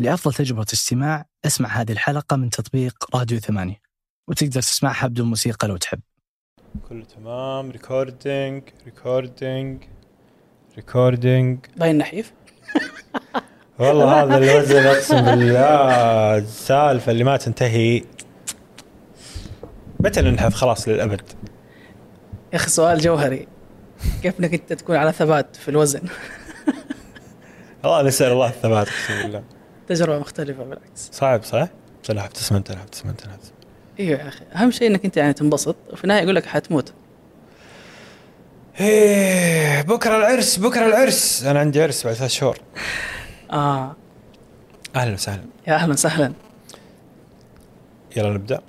لأفضل تجربة استماع أسمع هذه الحلقة من تطبيق راديو ثمانية وتقدر تسمعها بدون موسيقى لو تحب. كله تمام. recording recording recording باين نحيف. والله هذا الوزن أقسم بالله. السالفة اللي ما تنتهي. متى ننحف؟ خلاص للأبد. يا أخي سؤال جوهري. كيف إنك أنت تكون على ثبات في الوزن؟ والله نسال الله الثبات أقسم بالله. تجربة مختلفة بالعكس. صعب صح؟ ابتسمت أنا ابتسمت أنا ابتسمت أيوه يا أخي. أهم شيء إنك أنت يعني تنبسط وفي النهاية يقول لك حتموت. إيه بكرة العرس بكرة العرس. أنا عندي عرس بعد ثلاث شهور. آه. أهلا وسهلا. يا أهلا وسهلا. يلا نبدأ.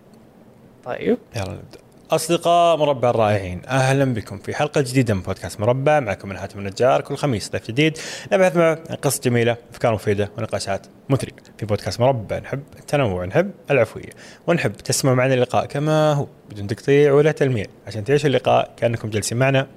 طيب. يلا نبدأ. أصدقاء مربع الرائعين. أهلا بكم في حلقة جديدة من بودكاست مربع. معكم أنا حاتم النجار. كل خميس ضيف جديد. نبحث مع قصص جميلة أفكار مفيدة ونقاشات مثرية. في بودكاست مربع نحب التنوع نحب العفوية ونحب تسمعوا معنا اللقاء كما هو بدون تقطيع ولا تلميع. عشان تعيشوا اللقاء كأنكم جالسين معنا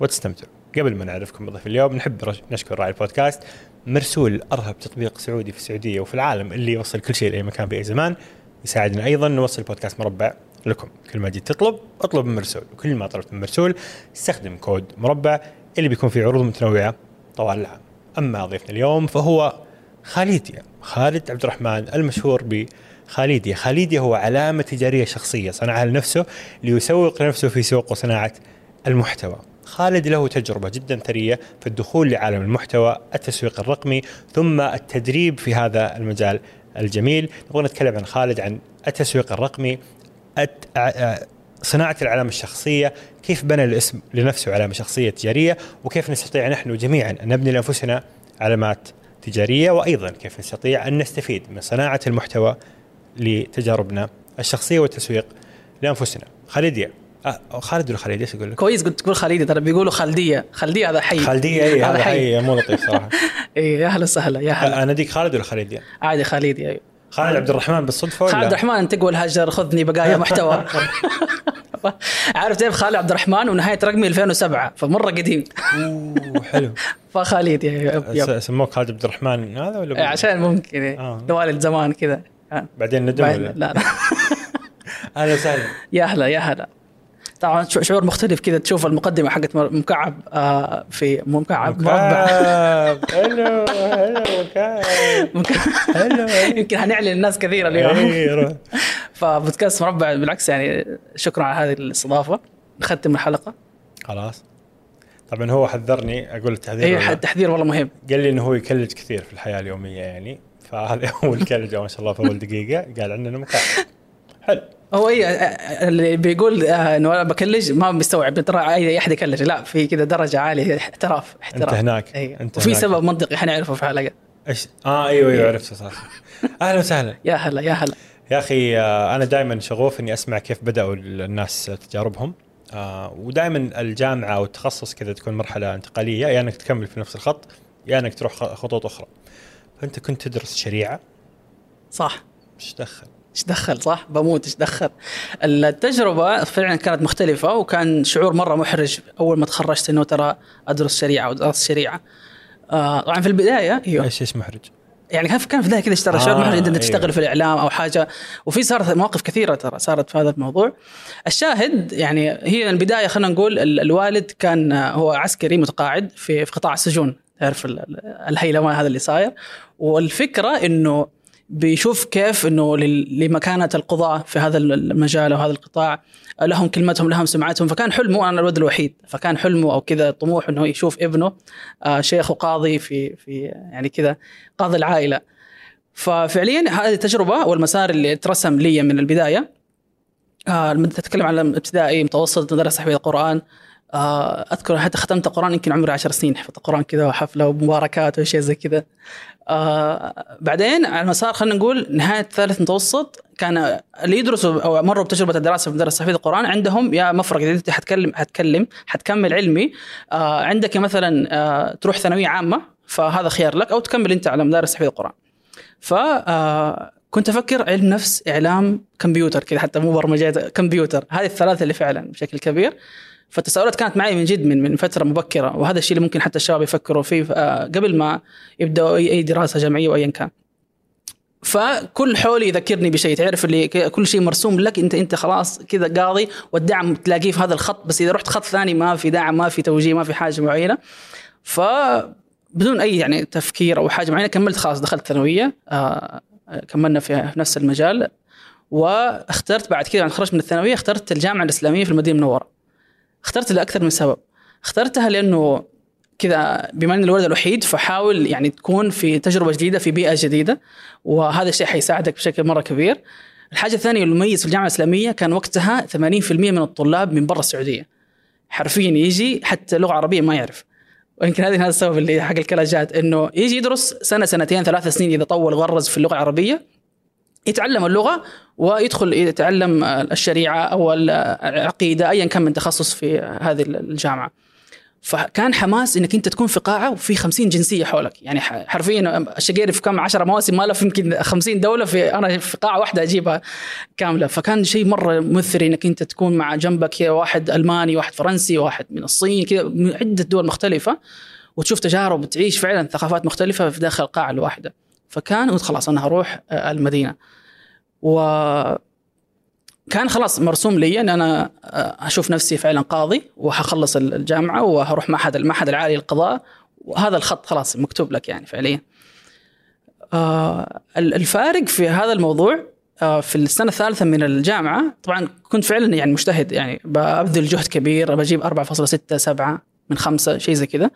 وتستمتعوا. قبل ما نعرفكم بضيف اليوم نحب نشكر راعي البودكاست مرسول أرهب تطبيق سعودي في السعودية وفي العالم اللي يوصل كل شيء لأي مكان في أي زمان. يساعدنا أيضا نوصل بودكاست مربع لكم. كل ما جيت تطلب اطلب من مرسول. وكل ما طلبت من مرسول استخدم كود مربع اللي بيكون فيه عروض متنوعة طوال العام. أما ضيفنا اليوم فهو خالديا خالد عبد الرحمن المشهور ب خالديا خالديا هو علامة تجارية شخصية صنعها لنفسه ليسوق لنفسه في سوق وصناعة المحتوى. خالد له تجربة جدا ثرية في الدخول لعالم المحتوى التسويق الرقمي ثم التدريب في هذا المجال الجميل. نبغى نتكلم عن خالد عن التسويق الرقمي صناعة العلامة الشخصية كيف بنى الاسم لنفسه علامة شخصية تجارية وكيف نستطيع نحن جميعا أن نبني لأنفسنا علامات تجارية وأيضا كيف نستطيع أن نستفيد من صناعة المحتوى لتجاربنا الشخصية والتسويق لأنفسنا. خالدية آه خالد ولا خالد إيش أقول لك؟ كويس قلت تقول خالدي ترى بيقولوا خالدية. خالدية هذا حي. خالدية اي هذا حي. مو لطيف صراحة. اي يا أهلا وسهلا يا هلا. أنا ديك خالد ولا خالدية؟ عادي خالدي أيوه. خالد عبد الرحمن بالصدفة ولا؟ خالد عبد الرحمن انتقوا الهجر خذني بقايا محتوى عارف كيف خالد عبد الرحمن ونهاية رقمي 2007 فمرة قديم أوه حلو فخالد. س- سموك خالد عبد الرحمن هذا ولا إيه، عشان ممكن آه. إيه. والد زمان كذا آه. بعدين ندم ولا؟ لا لا أهلا وسهلا يا هلا يا هلا طبعا شع- شعور مختلف كذا تشوف المقدمة حقت مكعب آه في مو مكعب. مربع. مكعب حلو حلو مكعب. حلو يمكن هنعلن الناس كثير اليوم. إيه،. فبودكاست مربع بالعكس يعني شكرا على هذه الاستضافة. نختم الحلقة. خلاص. طبعا هو حذرني أقول التحذير اي؟ التحذير والله مهم. قال لي إنه هو يكلج كثير في الحياة اليومية يعني فهذا اول كلجه ما شاء الله في اول دقيقه قال عندنا مكعب. حلو. هو اي اللي بيقول آه، إنه أنا بكلج ما مستوعب ترى أي أحد يكلج. لا في كذا درجة عالية احتراف احتراف. أنت هناك أيوة. أنت وفي هناك. سبب منطقي حنعرفه في حلقة. إيش؟ آه أيوه أيوه عرفت صح. أهلا وسهلا. يا هلا يا هلا. يا أخي آه، أنا دائما شغوف إني أسمع كيف بدأوا الناس تجاربهم. آه، ودائما الجامعة أو التخصص كذا تكون مرحلة انتقالية. يا إنك تكمل في نفس الخط يا إنك تروح خطوط أخرى. فأنت كنت تدرس شريعة؟ صح. إيش دخل؟ إيش دخل صح؟ بموت إيش دخل؟ التجربة فعلا كانت مختلفة وكان شعور مرة محرج أول ما تخرجت إنه ترى أدرس شريعة ودرست شريعة. آه طبعا في البداية أيوه. إيش إيش محرج؟ يعني كان كان في البداية كذا اشترى شعور آه، محرج انت أيوة. تشتغل في الإعلام أو حاجة. وفي صارت مواقف كثيرة ترى صارت في هذا الموضوع. الشاهد يعني هي البداية خلينا نقول ال- الوالد كان آه، هو عسكري متقاعد في في قطاع السجون. تعرف ال- ال- الهيلمان هذا اللي صاير. والفكرة إنه بيشوف كيف إنه لمكانة القضاء في هذا المجال أو هذا القطاع لهم كلمتهم لهم سمعتهم فكان حلمه أنا الولد الوحيد فكان حلمه أو كذا طموح إنه يشوف ابنه آه، شيخ وقاضي في في يعني كذا قاضي العائلة. ففعليا هذه التجربة والمسار اللي اترسم لي من البداية آه تتكلم عن ابتدائي متوسط مدرسة تحفيظ القرآن آه أذكر حتى ختمت القران يمكن عمري 10 سنين حفظت القران كذا وحفلة ومباركات وشيء زي كذا. آه بعدين على المسار خلينا نقول نهاية ثالث متوسط كان اللي يدرسوا أو مروا بتجربة الدراسة في مدرسة تحفيظ القرآن عندهم يا مفرق إذا أنت حتكلم حتكلم حتكمل علمي آه عندك مثلا آه تروح ثانوية عامة فهذا خيار لك أو تكمل أنت على مدارس تحفيظ القرآن. ف آه، كنت أفكر علم نفس إعلام كمبيوتر كذا حتى مو برمجيات كمبيوتر. هذه الثلاثة اللي فعلا بشكل كبير. فالتساؤلات كانت معي من جد من من فترة مبكرة وهذا الشيء اللي ممكن حتى الشباب يفكروا فيه آه، قبل ما يبدأوا اي دراسة جامعية وايا كان. فكل حولي يذكرني بشيء تعرف اللي كل شيء مرسوم لك انت أنت خلاص كذا قاضي والدعم تلاقيه في هذا الخط بس إذا رحت خط ثاني ما في دعم ما في توجيه ما في حاجة معينة. ف بدون أي يعني تفكير أو حاجة معينة كملت خلاص دخلت ثانوية آه كملنا في نفس المجال. واخترت بعد كذا خرجت من الثانوية اخترت الجامعة الإسلامية في المدينة المنورة. اخترت لأكثر من سبب اخترتها لأنه كذا بما أني الولد الوحيد فحاول يعني تكون في تجربة جديدة في بيئة جديدة وهذا الشيء حيساعدك بشكل مرة كبير. الحاجة الثانية المميز في الجامعة الإسلامية كان وقتها 80% من الطلاب من برا السعودية. حرفيا يجي حتى لغة عربية ما يعرف. ويمكن هذه هذا السبب اللي حق الكلاجات إنه يجي يدرس سنة سنتين ثلاث سنين إذا طول غرز في اللغة العربية يتعلم اللغة ويدخل يتعلم الشريعة أو العقيدة ايا كان من تخصص في هذه الجامعة. فكان حماس إنك أنت تكون في قاعة وفي 50 جنسية حولك. يعني حرفيا الشقيري في كم 10 مواسم ما لف يمكن 50 دولة في أنا في قاعة واحدة أجيبها كاملة. فكان شيء مرة مثري إنك أنت تكون مع جنبك واحد ألماني واحد فرنسي واحد من الصين كذا من عدة دول مختلفة وتشوف تجارب وتعيش فعلا ثقافات مختلفة في داخل القاعة الواحدة. فكان قلت خلاص أنا هروح المدينة. و كان خلاص مرسوم لي إن أنا آه، أشوف نفسي فعلا قاضي وحخلص الجامعة وهروح معهد المعهد العالي للقضاء وهذا الخط خلاص مكتوب لك يعني فعليا. آه، ال- الفارق في هذا الموضوع آه، في السنة الثالثة من الجامعة طبعا كنت فعلا يعني مجتهد يعني ببذل جهد كبير بجيب 4.6 7 من خمسة شيء زي كذا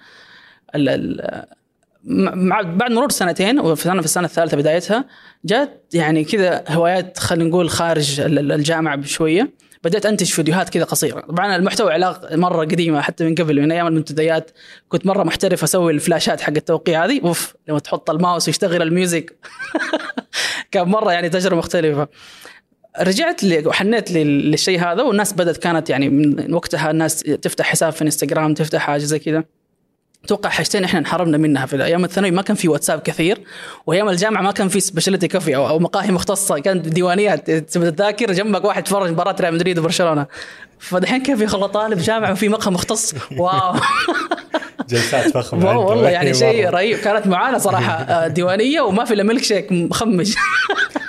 بعد مرور سنتين وفي في السنة الثالثة بدايتها جات يعني كذا هوايات خلينا نقول خارج ال- ال- الجامعة بشوية بدأت أنتج فيديوهات كذا قصيرة. طبعا المحتوى علاقة مرة قديمة حتى من قبل من أيام المنتديات كنت مرة محترف أسوي الفلاشات حق التوقيع هذه. أوف لما تحط الماوس ويشتغل ال music. كان مرة يعني تجربة مختلفة. رجعت لي وحنيت لل- للشيء هذا والناس بدأت كانت يعني من وقتها الناس تفتح حساب في إنستغرام تفتح حاجة زي كذا. أتوقع حاجتين إحنا انحرمنا منها في أيام الثانوي ما كان في واتساب كثير وأيام الجامعة ما كان في specialty coffee أو, مقاهي مختصة. كانت ديوانيات تذاكر جنبك واحد يتفرج مباراة ريال مدريد وبرشلونة. فدحين كيف في خلط طالب جامعة وفي مقهى مختص؟ واو. جلسات فخمه. والله يعني إيه، شيء. رهيب. كانت معانا صراحة آه، ديوانية وما في إلا ميلك شيك مخمج.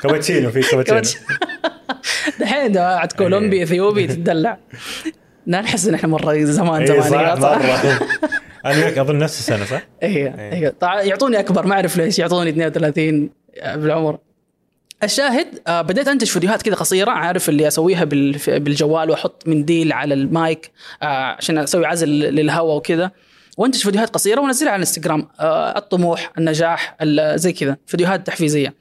كابتشينو في كابتشينو. دحين عاد كولومبي إثيوبي تدلع. نحس إن إحنا مرة زمان إيه، زمان صح. مرة. أنا وياك أظن نفس السنة صح؟ أيوه إيه. أيوه طبعا يعطوني أكبر ما أعرف ليش يعطوني 32 بالعمر. الشاهد آه، بديت أنتج فيديوهات كذا قصيرة عارف اللي أسويها بال- بالجوال وأحط منديل على المايك آه، عشان أسوي عزل للهواء وكذا. وأنتج فيديوهات قصيرة وأنزلها على الإنستغرام آه، الطموح النجاح ال- زي كذا فيديوهات تحفيزية.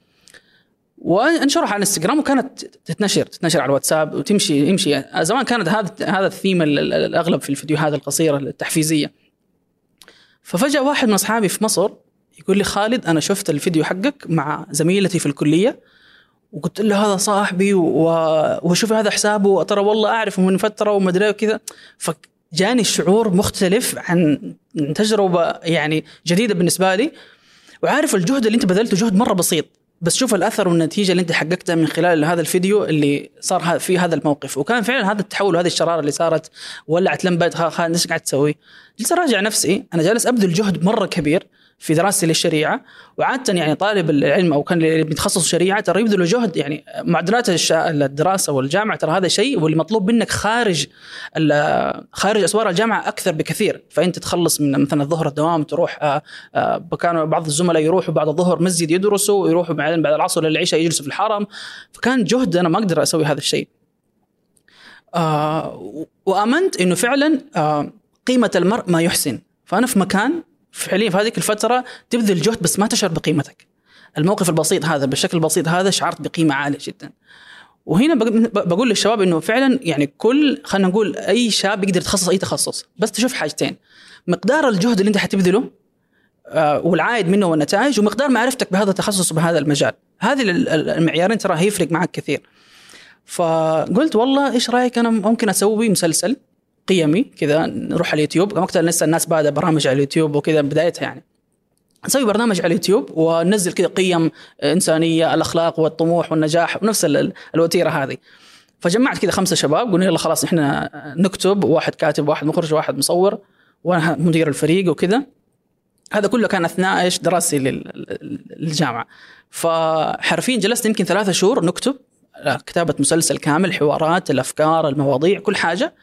وانشرها على الإنستغرام وكانت تتنشر تتنشر على الواتساب وتمشي يمشي. زمان كانت هذا هذا الثيم ال- ال- الأغلب في الفيديوهات القصيرة التحفيزية. ففجأة واحد من أصحابي في مصر يقول لي خالد أنا شفت الفيديو حقك مع زميلتي في الكلية. وقلت له هذا صاحبي وشوف هذا حسابه ترى والله أعرفه من فترة وما أدري وكذا. فجاني شعور مختلف عن عن تجربة يعني جديدة بالنسبة لي. وعارف الجهد اللي أنت بذلته جهد مرة بسيط. بس شوف الأثر والنتيجة اللي أنت حققتها من خلال هذا الفيديو اللي صار في هذا الموقف. وكان فعلا هذا التحول وهذه الشرارة اللي صارت ولعت لمبة إيش قاعد تسوي؟ جلست أراجع نفسي. أنا جالس أبذل جهد مرة كبير. في دراستي للشريعة. وعادة يعني طالب العلم أو كان اللي بيتخصص شريعه ترى يبذلوا جهد يعني معدلات الدراسة والجامعة ترى هذا شيء واللي مطلوب منك خارج خارج أسوار الجامعة أكثر بكثير. فأنت تخلص من مثلا الظهر الدوام تروح آه، آه، كانوا بعض الزملاء يروحوا بعد الظهر مسجد يدرسوا ويروحوا بعدين بعد العصر للعشاء يجلسوا في الحرم. فكان جهد أنا ما أقدر أسوي هذا الشيء. آه وآمنت إنه فعلا قيمة المرء ما يحسن. فأنا في مكان فعليا في هذيك الفترة تبذل جهد بس ما تشعر بقيمتك. الموقف البسيط هذا بالشكل البسيط هذا شعرت بقيمة عالية جدا. وهنا بق- بقول للشباب إنه فعلا يعني كل خلينا نقول أي شاب يقدر يتخصص أي تخصص بس تشوف حاجتين. مقدار الجهد اللي أنت حتبذله آه، والعائد منه والنتائج ومقدار معرفتك بهذا التخصص وبهذا المجال. هذه ال- ال- المعيارين ترى هيفرق معك كثير. فقلت والله إيش رأيك أنا ممكن أسوي مسلسل قيمي كذا نروح على اليوتيوب. وقتها لسه الناس بادئه برامج على اليوتيوب وكذا بدايتها يعني. نسوي برنامج على اليوتيوب وننزل كذا قيم إنسانية الأخلاق والطموح والنجاح ونفس ال- الوتيرة هذه. فجمعت كذا خمسة شباب قلنا يلا خلاص إحنا نكتب واحد كاتب واحد مخرج واحد مصور وأنا مدير الفريق وكذا. هذا كله كان أثناء إيش؟ دراستي لل- للجامعة. فحرفيا جلست يمكن ثلاثة شهور نكتب كتابة مسلسل كامل حوارات الأفكار المواضيع كل حاجة.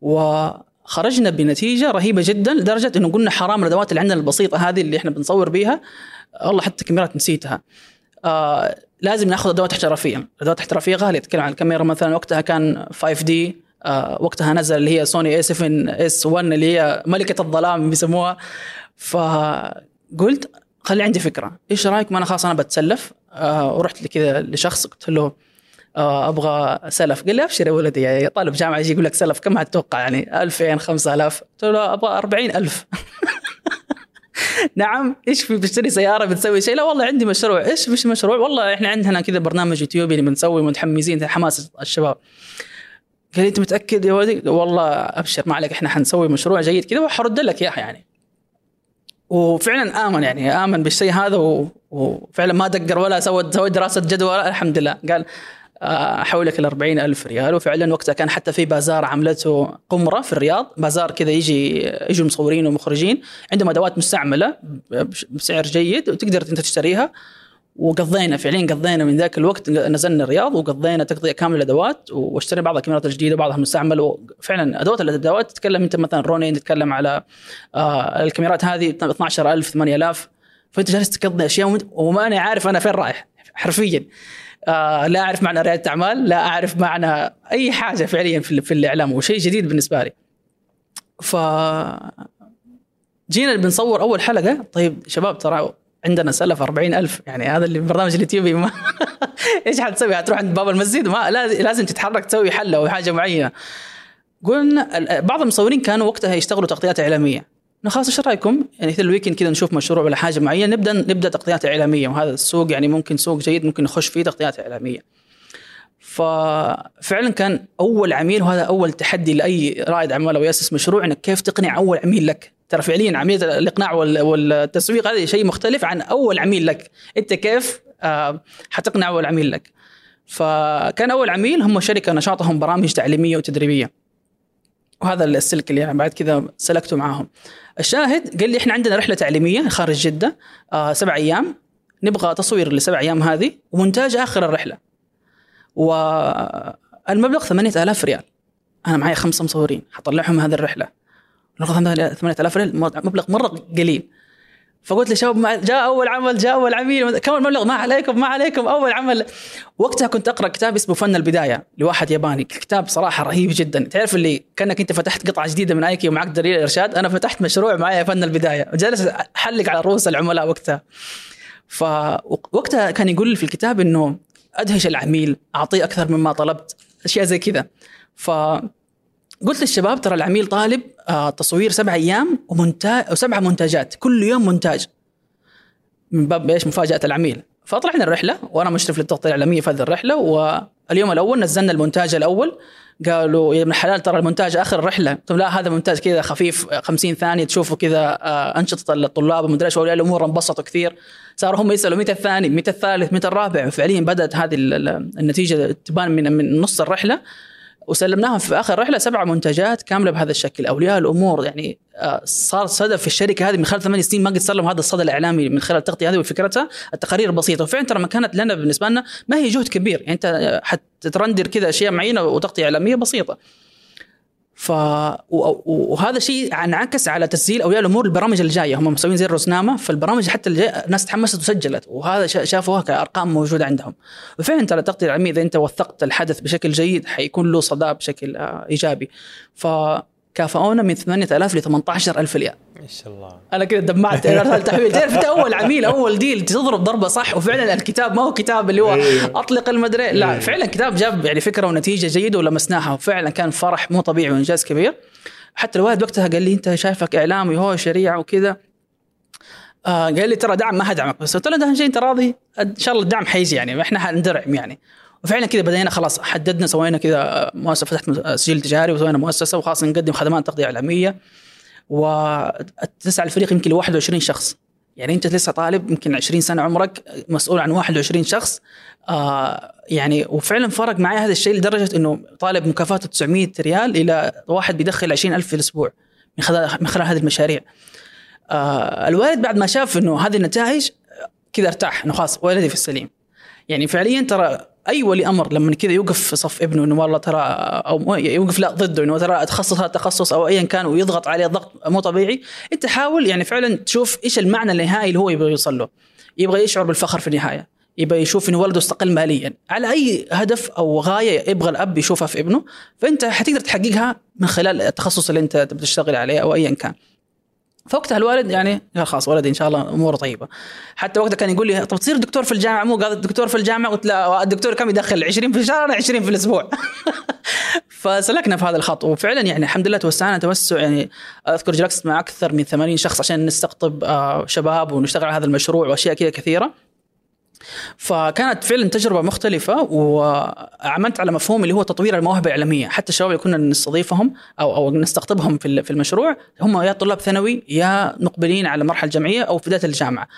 وخرجنا بنتيجة رهيبة جدا لدرجة إنه قلنا حرام الأدوات اللي عندنا البسيطة هذه اللي إحنا بنصور بيها. والله حتى الكاميرات نسيتها. آه لازم ناخذ أدوات احترافية، الادوات الاحترافيه غالية تتكلم عن الكاميرا مثلا وقتها كان 5 دي آه وقتها نزل اللي هي سوني اي 7 اس 1 اللي هي ملكة الظلام بيسموها. فقلت خلي عندي فكرة. إيش رايك ما أنا؟ خلاص أنا بتسلف. آه ورحت كذا لشخص قلت له أبغى سلف. قال لي أبشر يا ولدي يعني طالب جامعة يجي يقول لك سلف كم هتتوقع؟ يعني 2000 5000 قلت له أبغى 40000 نعم إيش في بتشتري سيارة بتسوي شيء؟ لا والله عندي مشروع. إيش مش مشروع؟ والله إحنا عندنا كذا برنامج يوتيوبي بنسوي متحمسين حماس الشباب. قال لي أنت متأكد يا ولدي؟ والله أبشر ما عليك إحنا حنسوي مشروع جيد كذا وحرد لك اياه يعني. وفعلا آمن يعني آمن بالشيء هذا. وفعلا ما دقر ولا سوى سوى دراسة جدوى. الحمد لله. قال آه، احولك ال 40 ألف ريال. وفعلا وقتها كان حتى في بازار عملته قمرة في الرياض. بازار كذا يجي يجوا مصورين ومخرجين. عندهم أدوات مستعملة بش- بسعر جيد وتقدر أنت تشتريها. وقضينا فعليا قضينا من ذاك الوقت نزلنا الرياض وقضينا تغطيه كاملة الأدوات واشترينا بعض الكاميرات الجديدة بعضها مستعمل وفعلا أدوات الأدوات تتكلم أنت مثلا رونين تتكلم على آه الكاميرات هذه 12000 8000 فأنت جالس تقضي أشياء وما أنا عارف أنا فين رايح حرفيا. آه لا أعرف معنى ريادة اعمال لا أعرف معنى أي حاجة فعليا في, في الإعلام وشيء جديد بالنسبة لي. ف جينا بنصور أول حلقة. طيب شباب ترى عندنا سلف 40000 يعني هذا اللي برنامج اليوتيوب ما إيش حتسوي؟ حتروح عند باب المسجد؟ ما لاز- لازم تتحرك تسوي حل أو حاجة معينة. قلنا بعض المصورين كانوا وقتها يشتغلوا تغطيات إعلامية. خلاص إيش رأيكم؟ يعني في الويكند كذا نشوف مشروع ولا حاجة معينة نبدأ نبدأ تغطيات إعلامية. وهذا السوق يعني ممكن سوق جيد ممكن نخش فيه تغطيات إعلامية. ففعلا كان أول عميل وهذا أول تحدي لأي رائد أعمال أو يأسس مشروع إنك كيف تقنع أول عميل لك؟ ترى فعليا عمليه الإقناع وال- والتسويق هذا شيء مختلف عن أول عميل لك. أنت كيف آه، حتقنع أول عميل لك؟ فكان أول عميل هم شركة نشاطهم برامج تعليمية وتدريبية. وهذا السلك اللي يعني بعد كذا سلكته معاهم الشاهد قال لي إحنا عندنا رحلة تعليمية خارج جدة آه سبع أيام. نبغى تصوير لسبع أيام هذه ومونتاج آخر الرحلة. والمبلغ 8000 ريال. أنا معي خمسة مصورين حطلعهم هذه الرحلة. المبلغ 8000 ريال مبلغ مرة قليل. فقلت لشباب ما- جاء أول عمل جاء أول عميل كم المبلغ؟ ما عليكم ما عليكم أول عمل. وقتها كنت أقرأ كتاب اسمه فن البداية لواحد ياباني. كتاب صراحة رهيب جدا. تعرف اللي كأنك أنت فتحت قطعة جديدة من ايكي ومعك دليل ارشاد أنا فتحت مشروع معي فن البداية. وجالس أحلق على رؤوس العملاء وقتها. فوقتها كان يقول في الكتاب إنه أدهش العميل أعطيه أكثر مما طلبت أشياء زي كذا. ف قلت للشباب ترى العميل طالب آه، تصوير سبع أيام ومونتاج وسبع منتجات كل يوم منتاج من باب إيش؟ مفاجأة العميل. فطلعنا الرحلة وأنا مشرف للتغطية الإعلامية في هذه الرحلة واليوم الأول نزلنا المونتاج الأول. قالوا يا ابن الحلال ترى المونتاج آخر الرحله قلت لا هذا مونتاج كذا خفيف 50 ثانية تشوفوا كذا آه، أنشطة الطلاب ومدري إيش واولياء الأمور انبسطوا كثير. صاروا هم يسألوا متى الثاني؟ متى الثالث؟ متى الرابع؟ وفعليا بدأت هذه ال- ال- النتيجة تبان من من نص الرحلة. وسلمناهم في آخر رحلة سبع منتجات كاملة بهذا الشكل. أولياء الأمور يعني آه، صار صدى في الشركة هذه من خلال ثمان سنين ما قد صار لهم هذا الصدى الإعلامي من خلال التغطيه هذه وفكرتها. التقارير البسيطه وفعلا ترى ما كانت لنا بالنسبة لنا ما هي جهد كبير. يعني أنت حترندر كذا أشياء معينة وتغطية إعلامية بسيطة. ف وهذا شيء انعكس على تسجيل أولياء الأمور البرامج الجاية. هم مسوين زي الرزنامه فالبرامج حتى اللي الناس تحمست وسجلت وهذا شا- شافوها كأرقام موجودة عندهم. وفعلا ترى التغطيه العلميه إذا أنت وثقت الحدث بشكل جيد حيكون له صدى بشكل آه، إيجابي. فكافئونا من 8000 ل 18000 ريال. ما شاء الله. أنا كذا دمعت. ارسال تحويل تعرف أنت أول عميل أول ديل تضرب ضربة صح؟ وفعلا الكتاب ما هو كتاب اللي هو أطلق المدري. لا فعلا كتاب جاب يعني فكرة ونتيجة جيدة ولمسناها. وفعلا كان فرح مو طبيعي وإنجاز كبير. حتى الوالد وقتها قال لي أنت شايفك إعلامي هو شريعة وكذا. آه قال لي ترى دعم ما هدعمك بس قلت له ده شيء أنت راضي؟ إن شاء الله الدعم حيجي يعني. إحنا حندرعم يعني. وفعلا كذا بدينا خلاص حددنا سوينا كذا مؤسسة فتحت تسجيل تجاري وسوينا مؤسسة وخلاص نقدم خدمات تغطيه إعلامية. وتسعى الفريق يمكن ل 21 شخص. يعني أنت لسه طالب يمكن 20 سنة عمرك مسؤول عن 21 شخص. آه يعني وفعلا فرق معي هذا الشيء لدرجة إنه طالب مكافاته 900 ريال إلى واحد بيدخل 20000 في الأسبوع من خلال من خلال هذه المشاريع. آه الوالد بعد ما شاف إنه هذه النتائج كذا ارتاح إنه خلاص ولدي في السليم. يعني فعليا ترى أي ولي أمر لما كذا يوقف في صف ابنه إنه والله ترى أو يوقف لا ضده إنه ترى تخصص هذا التخصص أو ايا كان ويضغط عليه ضغط مو طبيعي. أنت حاول يعني فعلا تشوف إيش المعنى النهائي اللي هو يبغى يوصل له. يبغى يشعر بالفخر في النهاية. يبغى يشوف إنه ولده استقل ماليا. على أي هدف أو غاية يبغى الأب يشوفها في ابنه فأنت حتقدر تحققها من خلال التخصص اللي أنت بتشتغل عليه أو ايا كان. فوقتها الوالد يعني قال خلاص ولدي إن شاء الله أموره طيبة. حتى وقتها كان يقول لي طب تصير دكتور في الجامعة مو قال الدكتور في الجامعة؟ قلت لا الدكتور كم يدخل؟ 20 في الشهر أنا 20 في الأسبوع. فسلكنا في هذا الخط. وفعلا يعني الحمد لله توسعنا توسع يعني أذكر جلست مع أكثر من 80 شخص عشان نستقطب آه، شباب ونشتغل على هذا المشروع وأشياء كذا كثيرة. فكانت فعلا تجربة مختلفة وعملت على مفهوم اللي هو تطوير المواهب الإعلامية. حتى الشباب اللي كنا نستضيفهم أو أو نستقطبهم في المشروع. هم يا طلاب ثانوي يا مقبلين على مرحلة جامعية أو في بداية الجامعة.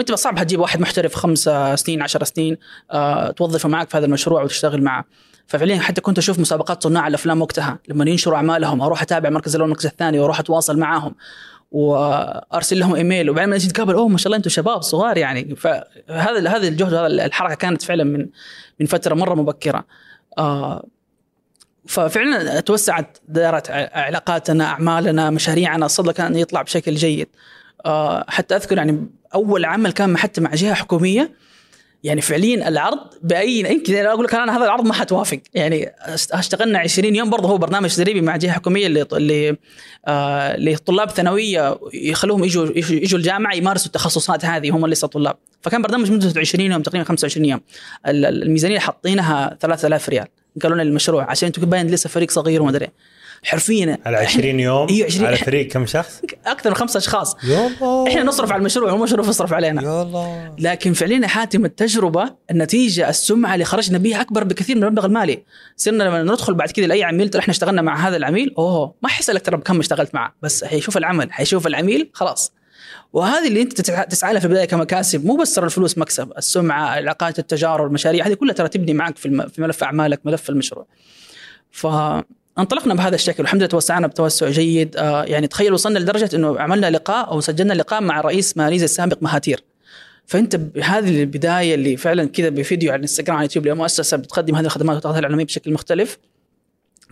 انت صعب هتجيب واحد محترف خمس سنين عشر سنين آه، توظفه معك في هذا المشروع وتشتغل معه. ففعليا حتى كنت أشوف مسابقات صناع الأفلام وقتها. لما ينشروا أعمالهم أروح أتابع المركز الأول والمركز الثاني وأروح أتواصل معاهم. وأرسل لهم إيميل وبعدين ما نتقابل أوه ما شاء الله أنتم شباب صغار يعني. فهذا هذا الجهد وهذا الحركة كانت فعلا من من فترة مرة مبكرة. آه ففعلا توسعت دائرة علاقاتنا أعمالنا مشاريعنا الصدى كان يطلع بشكل جيد. آه حتى أذكر يعني أول عمل كان حتى مع جهة حكومية يعني فعليا العرض باي يمكن أقول لك أنا هذا العرض ما حتوافق. يعني اشتغلنا 20 يوم برضه هو برنامج تدريبي مع جهة حكومية اللي اللي آه لطلاب ثانوية يخلوهم يجوا يجوا الجامعة يمارسوا التخصصات هذه هم لسه طلاب. فكان برنامج مدته 20 يوم تقريبا 25 يوم. الميزانية حاطينها 3000 ريال. قالوا لنا المشروع عشان أنتم باين لسه فريق صغير وما أدري. حرفيا. على 20 يوم؟ إيوه 20 على فريق كم شخص؟ أكثر من خمسة أشخاص. يلا إحنا نصرف على المشروع والمشروع يصرف علينا. يلا لكن فعليا حاتم التجربة النتيجة السمعة اللي خرجنا بها أكبر بكثير من المبلغ المالي. صرنا لما ندخل بعد كذا لأي عميل ترى إحنا اشتغلنا مع هذا العميل أوه ما حيسالك ترى بكم اشتغلت معه بس حيشوف العمل حيشوف العميل خلاص. وهذه اللي أنت تسعى لها في البداية كمكاسب مو بس ترى الفلوس مكسب السمعة علاقات التجارب المشاريع هذه كلها ترى تبني معك في ملف أعمالك ملف المشروع. ف انطلقنا بهذا الشكل والحمد لله توسعنا بتوسع جيد. آه يعني تخيل وصلنا لدرجة إنه عملنا لقاء أو سجلنا لقاء مع رئيس ماليزيا السابق مهاتير. فأنت بهذه البداية اللي فعلا كذا بفيديو على الإنستغرام على اليوتيوب لمؤسسة بتقدم هذه الخدمات وتعطيها الاعلاميه بشكل مختلف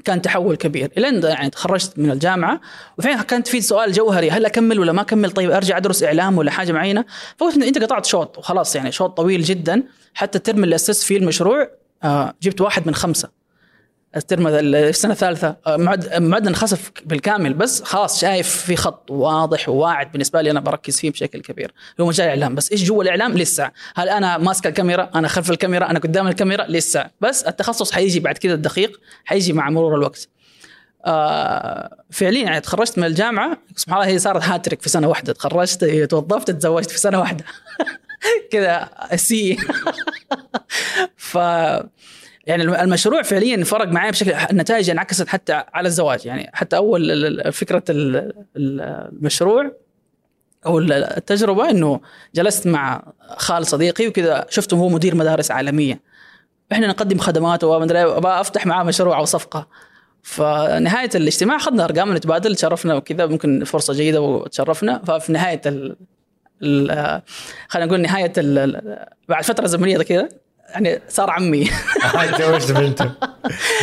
كان تحول كبير. الين يعني تخرجت من الجامعة وفعلا كانت في سؤال جوهري هل أكمل ولا ما أكمل؟ طيب أرجع أدرس إعلام ولا حاجة معينة؟ فقلت أنت قطعت شوط وخلاص يعني شوط طويل جدا. حتى الترم اللي أسست فيه المشروع آه جبت واحد من خمسة. الترم السنة الثالثة معد معدل انخسف بالكامل بس خلاص شايف في خط واضح وواعد بالنسبة لي أنا بركز فيه بشكل كبير. هو مجال الاعلام بس إيش جوا الإعلام؟ لسه. هل أنا ماسك الكاميرا؟ أنا خلف الكاميرا؟ أنا قدام الكاميرا؟ لسه. بس التخصص حيجي بعد كذا الدقيق حيجي مع مرور الوقت. آه فعليا يعني تخرجت من الجامعة سبحان الله هي صارت هاتريك في سنة واحدة. تخرجت توظفت تزوجت في سنة واحدة. كذا سي ف يعني المشروع فعليا فرق معي بشكل النتائج انعكست حتى على الزواج. يعني حتى أول فكرة المشروع أو التجربة إنه جلست مع خال صديقي وكذا شفته هو مدير مدارس عالمية. إحنا نقدم خدمات ومدري أبغى أفتح معاه مشروع أو صفقة. فنهاية الاجتماع أخذنا ارقام نتبادل تشرفنا وكذا ممكن فرصة جيدة وتشرفنا. ففي نهاية ال خلينا نقول نهاية بعد فترة زمنية كذا يعني صار عمي. تزوجت بنته.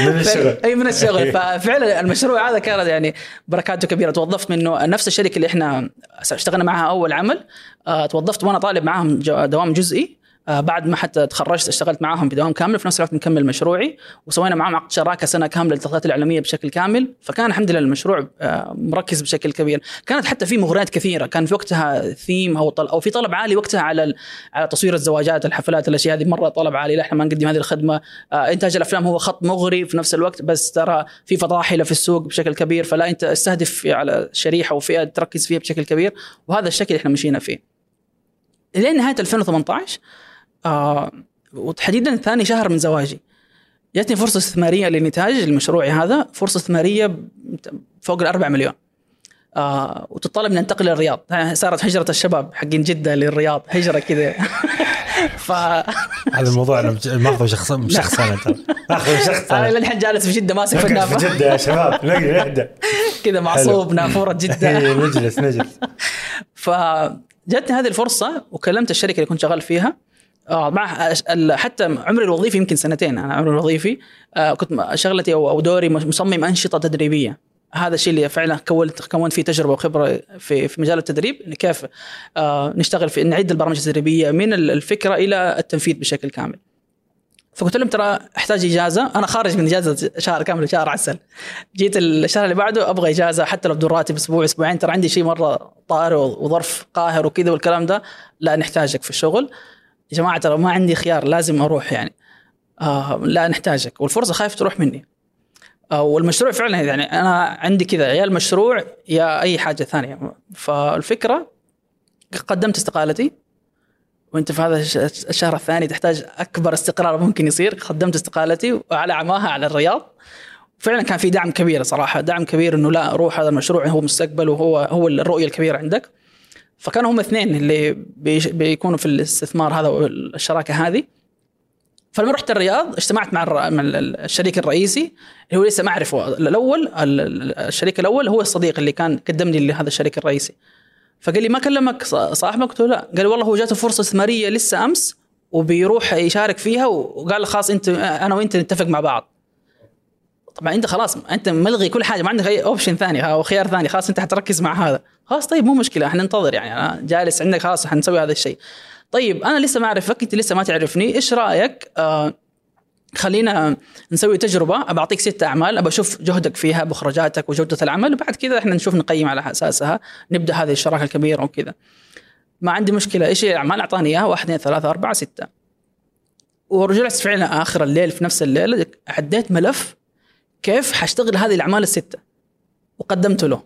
من الشغل. أي من الشغل. ففعلا المشروع هذا كانت يعني بركاته كبيرة. توظفت منه نفس الشركة اللي إحنا اشتغلنا معها أول عمل. آه، توظفت وأنا طالب معاهم دوام جزئي. آه، بعد ما حتى تخرجت اشتغلت معاهم بدوام كامل في نفس الوقت مكمل مشروعي وسوينا معاهم عقد شراكة سنة كاملة للتغطيات الإعلامية بشكل كامل. فكان الحمد لله المشروع آه، مركز بشكل كبير. كانت حتى في مغريات كثيرة. كان في وقتها ثيم أو طل أو في طلب عالي وقتها على على تصوير الزواجات الحفلات الأشياء هذه. مرة طلب عالي إحنا ما نقدم هذه الخدمة. آه، إنتاج الأفلام هو خط مغري في نفس الوقت بس ترى في فضاحله في السوق بشكل كبير. فلا أنت استهدف على شريحة وفئة تركز فيها بشكل كبير. وهذا الشكل إحنا مشينا فيه. لين نهاية 2018 آه وتحديدا ثاني شهر من زواجي. جاتني فرصة استثمارية لنتاج لمشروعي هذا فرصة استثمارية فوق الأربع مليون. آه وتطلب اني أنتقل للرياض. صارت هجرة الشباب حقين جدة للرياض هجرة كذا. ف هذا الموضوع أنا ماخذه شخص شخص أنا ترى ماخذه شخص أنا للحين جالس في جدة ماسك في النافه في جدة يا شباب. نهدى كذا معصوب نافورة جدة. نجلس نجلس فجاتني هذه الفرصة وكلمت الشركة اللي كنت شغال فيها. آه مع حتى عمري الوظيفي يمكن سنتين أنا عمري الوظيفي. آه كنت شغلتي أو دوري مصمم أنشطة تدريبية. هذا الشيء اللي فعلا كونت كونت فيه تجربة وخبرة في في مجال التدريب كيف آه نشتغل في نعد البرامج التدريبية من ال- الفكرة إلى التنفيذ بشكل كامل. فقلت لهم ترى أحتاج إجازة. أنا خارج من إجازة شهر كامل شهر عسل. جيت الشهر اللي بعده أبغى إجازة حتى لو بدون راتب أسبوع أسبوعين. ترى عندي شيء مرة طارئ وظرف قاهر وكذا والكلام ده. لا نحتاجك في الشغل. يا جماعة ترى ما عندي خيار لازم أروح يعني. آه لا نحتاجك. والفرصة خايف تروح مني. آه والمشروع فعلا يعني أنا عندي كذا يا المشروع يا أي حاجة ثانية. فالفكرة قدمت استقالتي وأنت في هذا الش- الشهر الثاني تحتاج أكبر استقرار ممكن يصير. قدمت استقالتي وعلى عماها على الرياض. فعلا كان في دعم كبير صراحة دعم كبير إنه لا روح هذا المشروع هو مستقبل وهو هو الرؤية الكبيرة عندك. فكانوا هم اثنين اللي بيكونوا في الاستثمار هذا والشراكة هذه. فلما رحت الرياض اجتمعت مع الشريك الرئيسي اللي هو لسه ما أعرفه. الأول ال- ال- الشريك الأول هو الصديق اللي كان قدمني لهذا الشريك الرئيسي. فقال لي ما كلمك صاحبك؟ قلت له لا. قال لي والله هو جاته فرصة استثمارية لسه أمس وبيروح يشارك فيها وقال خلاص أنت أنا وأنت نتفق مع بعض. طبعا أنت خلاص أنت ملغي كل حاجة ما عندك أي اوبشن ثاني أو خيار ثاني خلاص أنت حتركز مع هذا. خلاص طيب مو مشكلة إحنا ننتظر يعني أنا جالس عندك خلاص حنسوي هذا الشيء. طيب أنا لسه ما اعرفك أنت لسه ما تعرفني إيش رأيك؟ آه خلينا نسوي تجربة أبى أعطيك ست أعمال أبى أشوف جهدك فيها مخرجاتك وجودة العمل وبعد كذا إحنا نشوف نقيم على أساسها نبدأ هذه الشراكة الكبيرة وكذا. ما عندي مشكلة إيش الأعمال؟ أعطاني إياها واحد اثنين ثلاثة أربعة ستة. ورجعت فعلا آخر الليل في نفس الليل عديت ملف كيف حاشتغل هذه الأعمال الستة؟ وقدمته له.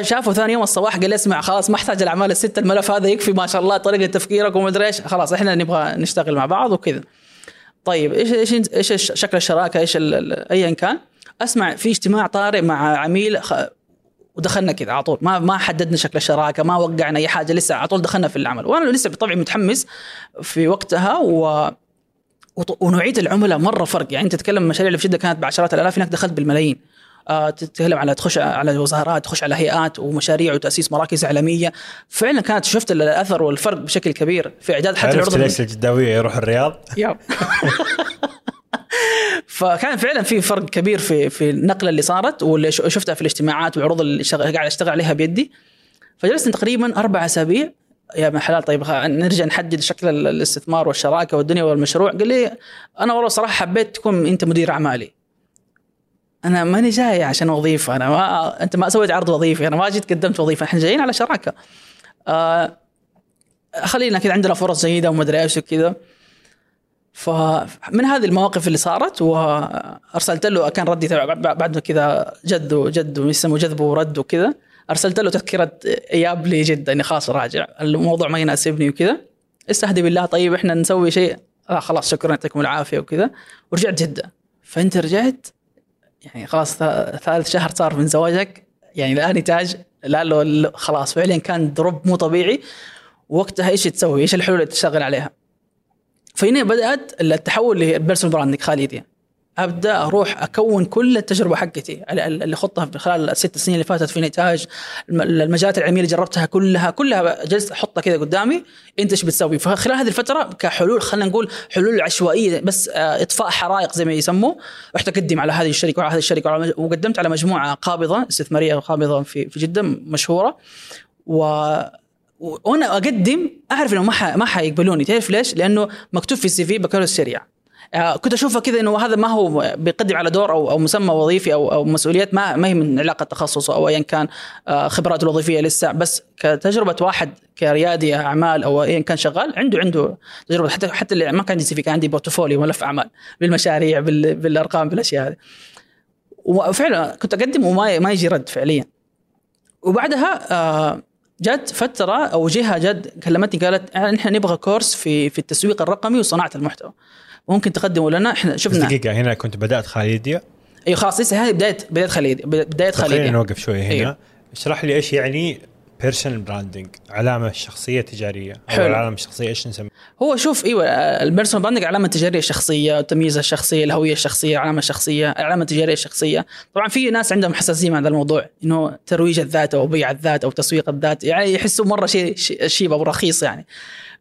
شافه ثاني يوم الصباح قال لي اسمع خلاص ما أحتاج الأعمال الستة الملف هذا يكفي ما شاء الله طريقة تفكيرك وما أدري إيش. خلاص إحنا نبغى نشتغل مع بعض وكذا. طيب إيش إيش إيش شكل الشراكة؟ إيش ايا كان. أسمع في اجتماع طارئ مع عميل خ... ودخلنا كذا على طول. ما ما حددنا شكل الشراكة ما وقعنا أي حاجة لسه على طول دخلنا في العمل. وأنا لسه بطبعي متحمس في وقتها و ونوعيه العملاء مرة فرق. يعني أنت تتكلم المشاريع اللي في جده كانت بعشرات الآلاف هناك دخلت بالملايين. آه، تتكلم على تخش على وزارات تخش على هيئات ومشاريع وتأسيس مراكز إعلامية. فعلا كانت شفت الأثر والفرق بشكل كبير في إعداد حتى العروض ليش الجداوية يروح الرياض؟ فكان فعلا في فرق كبير في في النقلة اللي صارت واللي شفتها في الاجتماعات والعروض اللي قاعد أشتغل عليها بيدي. فجلسنا تقريبا أربع أسابيع يا ابن حلال طيب نرجع نحدد شكل ال- الاستثمار والشراكة والدنيا والمشروع. قال لي أنا والله صراحة حبيت تكون أنت مدير أعمالي. أنا ماني جاي عشان وظيفة أنا ما أنت ما سويت عرض وظيفي أنا ما جيت قدمت وظيفة. إحنا جايين على شراكة. آه خلينا كذا عندنا فرص جيدة وما أدري إيش وكذا. فمن هذه المواقف اللي صارت وأرسلت له كان ردي بعد كذا جد وجد ويسموا جذب ورد وكذا. أرسلت له تذكرة إياب لي جده اني خلاص راجع. الموضوع ما يناسبني وكذا. استهدي بالله طيب إحنا نسوي شيء. آه خلاص شكرا يعطيكم العافية وكذا. ورجعت جده فأنت رجعت يعني خلاص ثالث شهر صار من زواجك. يعني لا نتاج لا له خلاص. فعليا كان drop مو طبيعي. وقتها إيش تسوي؟ إيش الحلول اللي تشتغل عليها؟ فهنا بدأت التحول لل personal branding خالديا أبدأ أروح أكون كل التجربة حقتي اللي في خلال الست سنين اللي فاتت في نتاج الم- المجالات العلمية اللي جربتها كلها كلها جلست أحطها كذا قدامي أنت إيش بتسوي؟ فخلال هذه الفترة كحلول خلينا نقول حلول عشوائية بس آه، إطفاء حرائق زي ما يسموا رحت أقدم على هذه الشركة وعلى هذه الشركة وقدمت على مجموعة قابضة استثماريه قابضة في في جدة مشهورة. و وأنا أقدم أعرف إنه ما ح... ما حيقبلوني تعرف ليش؟ لأنه مكتوب في السي في بكالوريوس شريعة. آه، كنت اشوفها كذا إنه هذا ما هو بيقدم على دور أو أو مسمى وظيفي أو أو مسؤوليات ما ما هي من علاقة تخصصه أو ايا كان آه، خبراته الوظيفية لسه. بس كتجربة واحد كريادي أعمال أو ايا كان شغال عنده عنده تجربة. حتى حتى اللي ما كان عندي CV كان عندي portfolio ملف أعمال بالمشاريع بال- بالأرقام بالأشياء هذه. وفعلا كنت اقدم وما ما يجي رد فعليا. وبعدها آه، جت فترة أو جهة جد كلمتني قالت إحنا نبغى كورس في في التسويق الرقمي وصناعة المحتوى. ممكن تقدموا لنا إحنا شفنا. دقيقة هنا كنت بدأت خالديا أيوه خلاص لسه هذه بداية بداية خالديا بداية خلينا خليدي نوقف شوي هنا. أيوه. اشرح لي إيش يعني personal branding علامة شخصية تجارية. أو حلو. علامة شخصية إيش نسميها؟ هو شوف إيوه ال personal branding علامة تجارية شخصية التمييز الشخصي الهوية الشخصية العلامه الشخصيه العلامه التجاريه الشخصيه طبعا في ناس عندهم حساسية مع هذا الموضوع إنه ترويج الذات أو بيع الذات أو تسويق الذات يعني يحسوا مرة شيء شيء cheap أو رخيص يعني.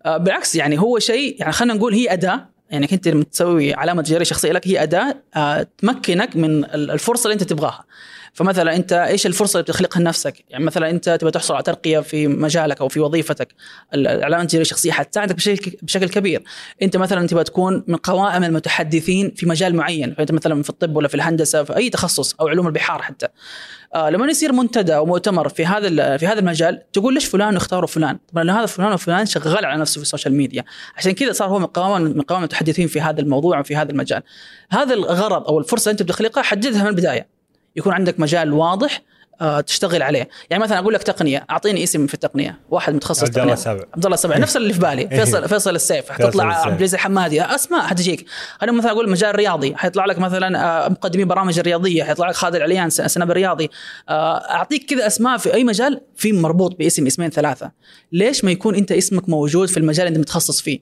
آه، بالعكس يعني هو شيء يعني خلينا نقول هي أداة يعني انت تسوي علامة تجاريه شخصية لك هي أداة آه، تمكنك من ال- الفرصة اللي أنت تبغاها. فمثلا انت إيش الفرصة اللي بتخلقها لنفسك؟ يعني مثلا انت تبغى تحصل على ترقية في مجالك أو في وظيفتك، ال- العلامة التجاريه الشخصية حتساعدك بشكل بشكل كبير. انت مثلا تبغى تكون من قوائم المتحدثين في مجال معين، فانت مثلا في الطب ولا في الهندسة في أي تخصص أو علوم البحار حتى. آه لما يصير منتدى أو مؤتمر في هذا في هذا المجال تقول ليش فلان اختاروا فلان؟ طبعا هذا فلان وفلان شغال على نفسه في ال social media، عشان كذا صار هو من قوائم من قوائم المتحدثين في هذا الموضوع وفي هذا المجال. هذا الغرض أو الفرصة أنت بتخلقها حددها من البداية. يكون عندك مجال واضح آه، تشتغل عليه. يعني مثلا أقول لك تقنية أعطيني اسم في التقنية واحد متخصص عبد الله سبع. عبد الله سبع نفس اللي في بالي فيصل فيصل السيف حتطلع. عبد العزيز الحمادي أسماء حتجيك. خلينا مثلا أقول مجال رياضي حيطلع لك مثلا آه، مقدمين برامج الرياضيه حيطلع لك خالد العليان سناب الرياضي. آه، أعطيك كذا أسماء في أي مجال في مربوط باسم اسمين ثلاثة. ليش ما يكون أنت اسمك موجود في المجال اللي أنت متخصص فيه؟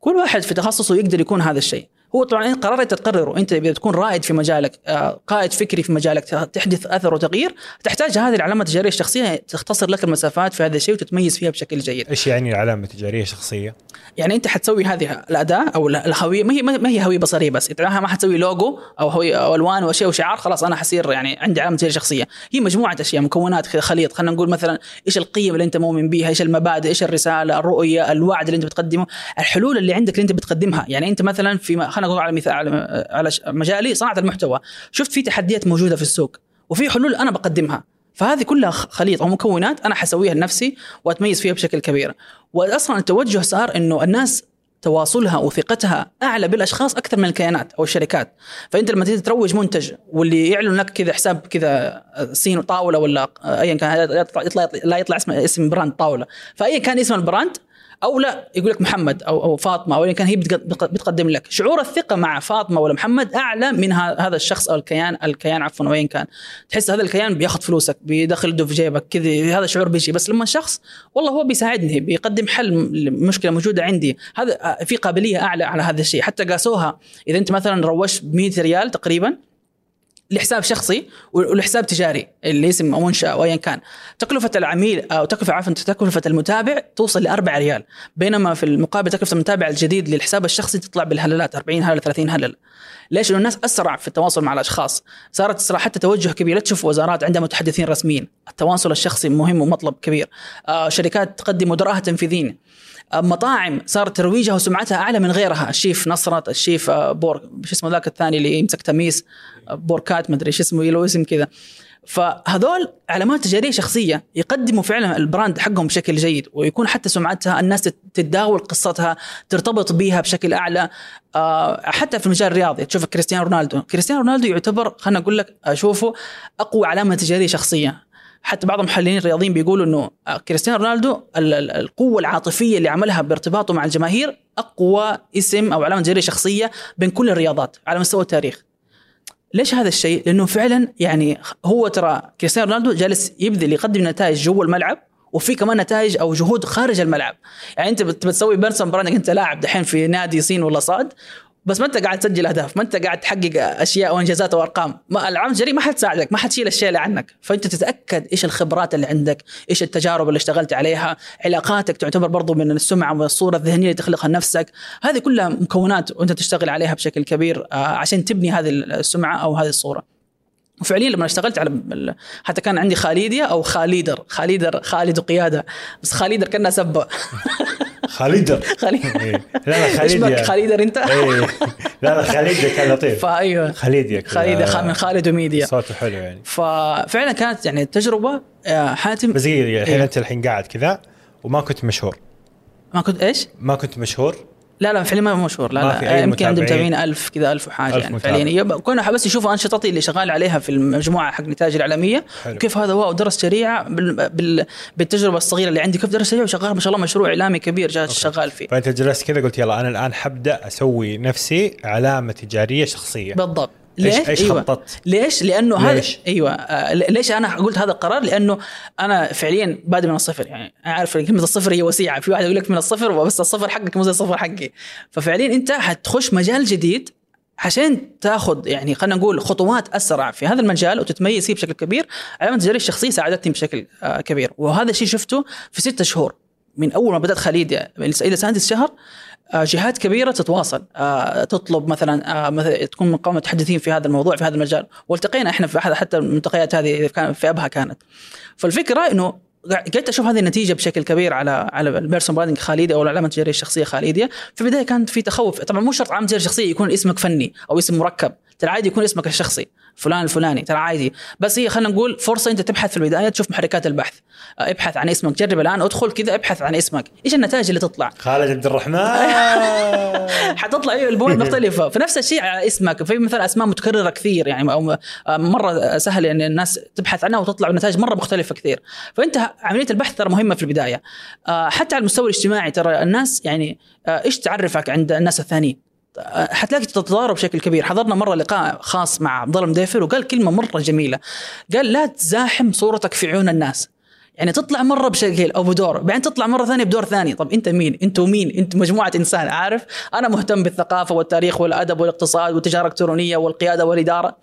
كل واحد في تخصصه يقدر يكون هذا الشيء. هو طبعا انت قرار انت تقرره أنت إذا تكون رائد في مجالك آه، قائد فكري في مجالك تحدث أثر وتغيير تحتاج هذه العلامة التجارية الشخصية تختصر لك المسافات في هذا الشيء وتتميز فيها بشكل جيد. إيش يعني العلامة التجارية شخصيه؟ يعني أنت حتسوي هذه الأداة أو الهوية ما هي ما هي هوية بصرية بس انت ما حتسوي لوجو أو هوية أو ألوان وأشياء وشعار خلاص أنا حصير يعني عندي علامة تجارية شخصية. هي مجموعة أشياء مكونات خليط خلينا نقول مثلا إيش القيم اللي أنت مؤمن بها إيش المبادئ إيش الرسالة الرؤية الوعد اللي أنت بتقدمه الحلول اللي عندك اللي أنت بتقدمها. يعني أنت مثلا في خلينا نقول على مثال على مجالي صناعة المحتوى. شفت في تحديات موجودة في السوق وفي حلول أنا بقدمها. فهذه كلها خليط أو مكونات أنا حسويها لنفسي وأتميز فيها بشكل كبير. واصلا التوجه صار إنه الناس تواصلها وثقتها أعلى بالأشخاص أكثر من الكيانات أو الشركات. فأنت لما تيجي تروج منتج واللي يعلن لك كذا حساب كذا صين طاولة ولا ايا كان يطلع, يطلع لا يطلع اسم اسم brand طاولة. فايا كان اسم ال brand أو لا يقول لك محمد أو أو فاطمة أو كان هي بتق- بتقدم لك. شعور الثقة مع فاطمة ولا محمد أعلى من هذا الشخص أو الكيان الكيان عفوا ايا كان. تحس هذا الكيان بياخذ فلوسك بيدخل في جيبك كذا هذا الشعور بيجي. بس لما شخص والله هو بيساعدني بيقدم حل لمشكلة موجودة عندي. هذا في قابلية أعلى على هذا الشيء. حتى قاسوها إذا أنت مثلا روجت ب 100 ريال تقريبا لحساب شخصي ولحساب تجاري اللي اسم أو منشاه أو ايا كان. تكلفة العميل أو تكلفة عفوا تكلفة المتابع توصل ل 4 ريال. بينما في المقابل تكلفة المتابع الجديد للحساب الشخصي تطلع بالهلالات 40 هلله 30 هلله ليش؟ لأن الناس أسرع في التواصل مع الأشخاص، صارت اسرع حتى توجه كبير، لا تشوف وزارات عندها متحدثين رسميين، التواصل الشخصي مهم ومطلب كبير، آه شركات تقدم مدراء تنفيذيين، آه مطاعم صار ترويجها وسمعتها أعلى من غيرها، الشيف نصرت، الشيف آه بور شو اسمه ذاك الثاني اللي يمسك تميس آه بوركات مدري إيش اسمه له اسم كذا. فهذول علامات تجارية شخصية يقدموا فعلا ال brand حقهم بشكل جيد ويكون حتى سمعتها الناس تتداول قصتها ترتبط بها بشكل أعلى آه حتى في المجال الرياضي. تشوف كريستيانو رونالدو. كريستيانو رونالدو يعتبر خلينا أقول لك أشوفه أقوى علامة تجارية شخصية. حتى بعض المحللين الرياضيين بيقولوا إنه كريستيانو رونالدو ال- ال- القوة العاطفية اللي عملها بارتباطه مع الجماهير أقوى اسم أو علامة تجاريه شخصية بين كل الرياضات على مستوى التاريخ ليش هذا الشيء؟ لأنه فعلا يعني هو ترى كريستيانو رونالدو جالس يبذل يقدم نتائج جوا الملعب وفي كمان نتائج أو جهود خارج الملعب، يعني أنت بت- بتسوي personal branding أنت لاعب دحين في نادي صين ولا صاد بس ما انت قاعد تسجل اهداف، ما انت قاعد تحقق أشياء وانجازات وأرقام، ما العالم التجاري ما حتساعدك، ما حتشيل الشيلة عنك، فأنت تتأكد إيش الخبرات اللي عندك، إيش التجارب اللي اشتغلت عليها، علاقاتك تعتبر برضو من السمعة والصورة الذهنية اللي تخلقها لنفسك، هذه كلها مكونات وأنت تشتغل عليها بشكل كبير آه، عشان تبني هذه السمعة أو هذه الصورة. وفعليا لما اشتغلت على حتى كان عندي خاليديا أو خاليدر خاليدر خالد وقيادة. بس خاليدر كأنها سبة. خالد إيه. لا خالد بك يا- خاليدر أنت؟ إيه. لا لا خالد كان لطيف فأيوة خالد يا كذا. خالد خ- من خالد وميديا صوته حلو يعني ففعلا كانت يعني تجربة آه، حاتم بس دقيقة الحين إيه. أنت الحين قاعد كذا وما كنت مشهور ما كنت إيش؟ ما كنت مشهور لا لا فعليا ما هو مشهور لا لا يمكن عندي متابعين. ألف كذا ألف وحاجة ألف يعني. فعليا كنا بس يشوفوا أنشطتي اللي شغال عليها في المجموعة حق نتائج العالميه حلو. وكيف هذا واو درس شريعة بال... بال... بالتجربة الصغيرة اللي عندي كيف درس شريعة وشغال ما شاء الله مشروع إعلامي كبير جالس شغال فيه فأنت جلست كذا قلت يلا أنا الآن حبدأ أسوي نفسي علامة تجارية شخصية بالضبط ليش؟ إيش أيوة. خططت؟ ليش؟ لأنه هذا ليش؟ أيوه آه، ليش أنا قلت هذا القرار؟ لأنه أنا فعليا بادئ من الصفر يعني أنا عارف كلمة الصفر هي وسيعة، في واحد يقول لك من الصفر بس الصفر حقك مو زي الصفر حقي، ففعليا أنت حتخش مجال جديد عشان تاخذ يعني خلينا نقول خطوات أسرع في هذا المجال وتتميز فيه بشكل كبير، علامه التجاريه الشخصيه ساعدتني بشكل آه، كبير، وهذا الشيء شفته في ستة شهور من أول ما بدأت خليد إلى سادس شهر آه، جهات كبيرة تتواصل. آه، تطلب مثلا آه، تكون من قوم متحدثين في هذا الموضوع في هذا المجال. والتقينا إحنا في احد حتى الملتقيات هذه في أبها كانت. فالفكرة إنه قعدت أشوف هذه النتيجة بشكل كبير على على ال personal branding خاليديا أو العلامة التجاريه الشخصية خاليديا في البداية كانت في تخوف. طبعا مو شرط علامه تجاريه شخصية يكون اسمك فني أو اسم مركب. ترى عادي يكون اسمك الشخصي. فلان الفلاني ترى عادي. بس هي خلينا نقول فرصة أنت تبحث في البداية تشوف محركات البحث. آه، ابحث عن اسمك جرب الآن ادخل كذا ابحث عن اسمك. إيش النتائج اللي تطلع؟ خالد عبد الرحمن. حتطلع أيوه ال point مختلفة. فنفس الشيء على اسمك في مثلا أسماء متكررة كثير يعني أو آه، مرة سهل يعني الناس تبحث عنها وتطلع بنتائج مرة مختلفة كثير. فأنت عملية البحث ترى مهمة في البداية. آه، حتى على المستوى الاجتماعي ترى الناس يعني إيش تعرفك عند الناس الثانيين؟ حتلاقي تتضارب بشكل كبير. حضرنا مرة لقاء خاص مع عبد الله المديفر وقال كلمة مرة جميلة. قال لا تزاحم صورتك في عيون الناس. يعني تطلع مرة بشكل أو بدور. بعدين تطلع مرة ثانية بدور ثاني. طب أنت مين؟ أنتوا مين؟ أنت مجموعة إنسان عارف؟ أنا مهتم بالثقافة والتاريخ والأدب والاقتصاد والتجارة الإلكترونية والقيادة والإدارة.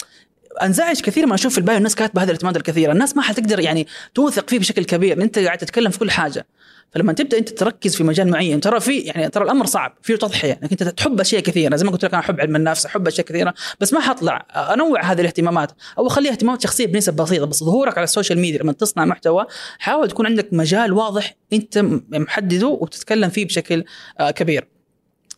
أنزعج كثير ما أشوف في ال bio الناس كاتبة هذه الاهتمامات الكثيرة. الناس ما حتقدر يعني توثق فيه بشكل كبير. أنت قاعد تتكلم في كل حاجة. فلما تبدأ أنت تركز في مجال معين ترى في يعني ترى الأمر صعب فيه تضحية انك أنت تحب أشياء كثيرة. زي ما قلت لك أنا أحب علم النفس أحب أشياء كثيرة بس ما حطلع أنوع هذه الاهتمامات. أو اخليها اهتمامات شخصية بنسب بسيطة بس ظهورك على ال social media لما تصنع محتوى حاول تكون عندك مجال واضح أنت محدده وتتكلم فيه بشكل آه، كبير.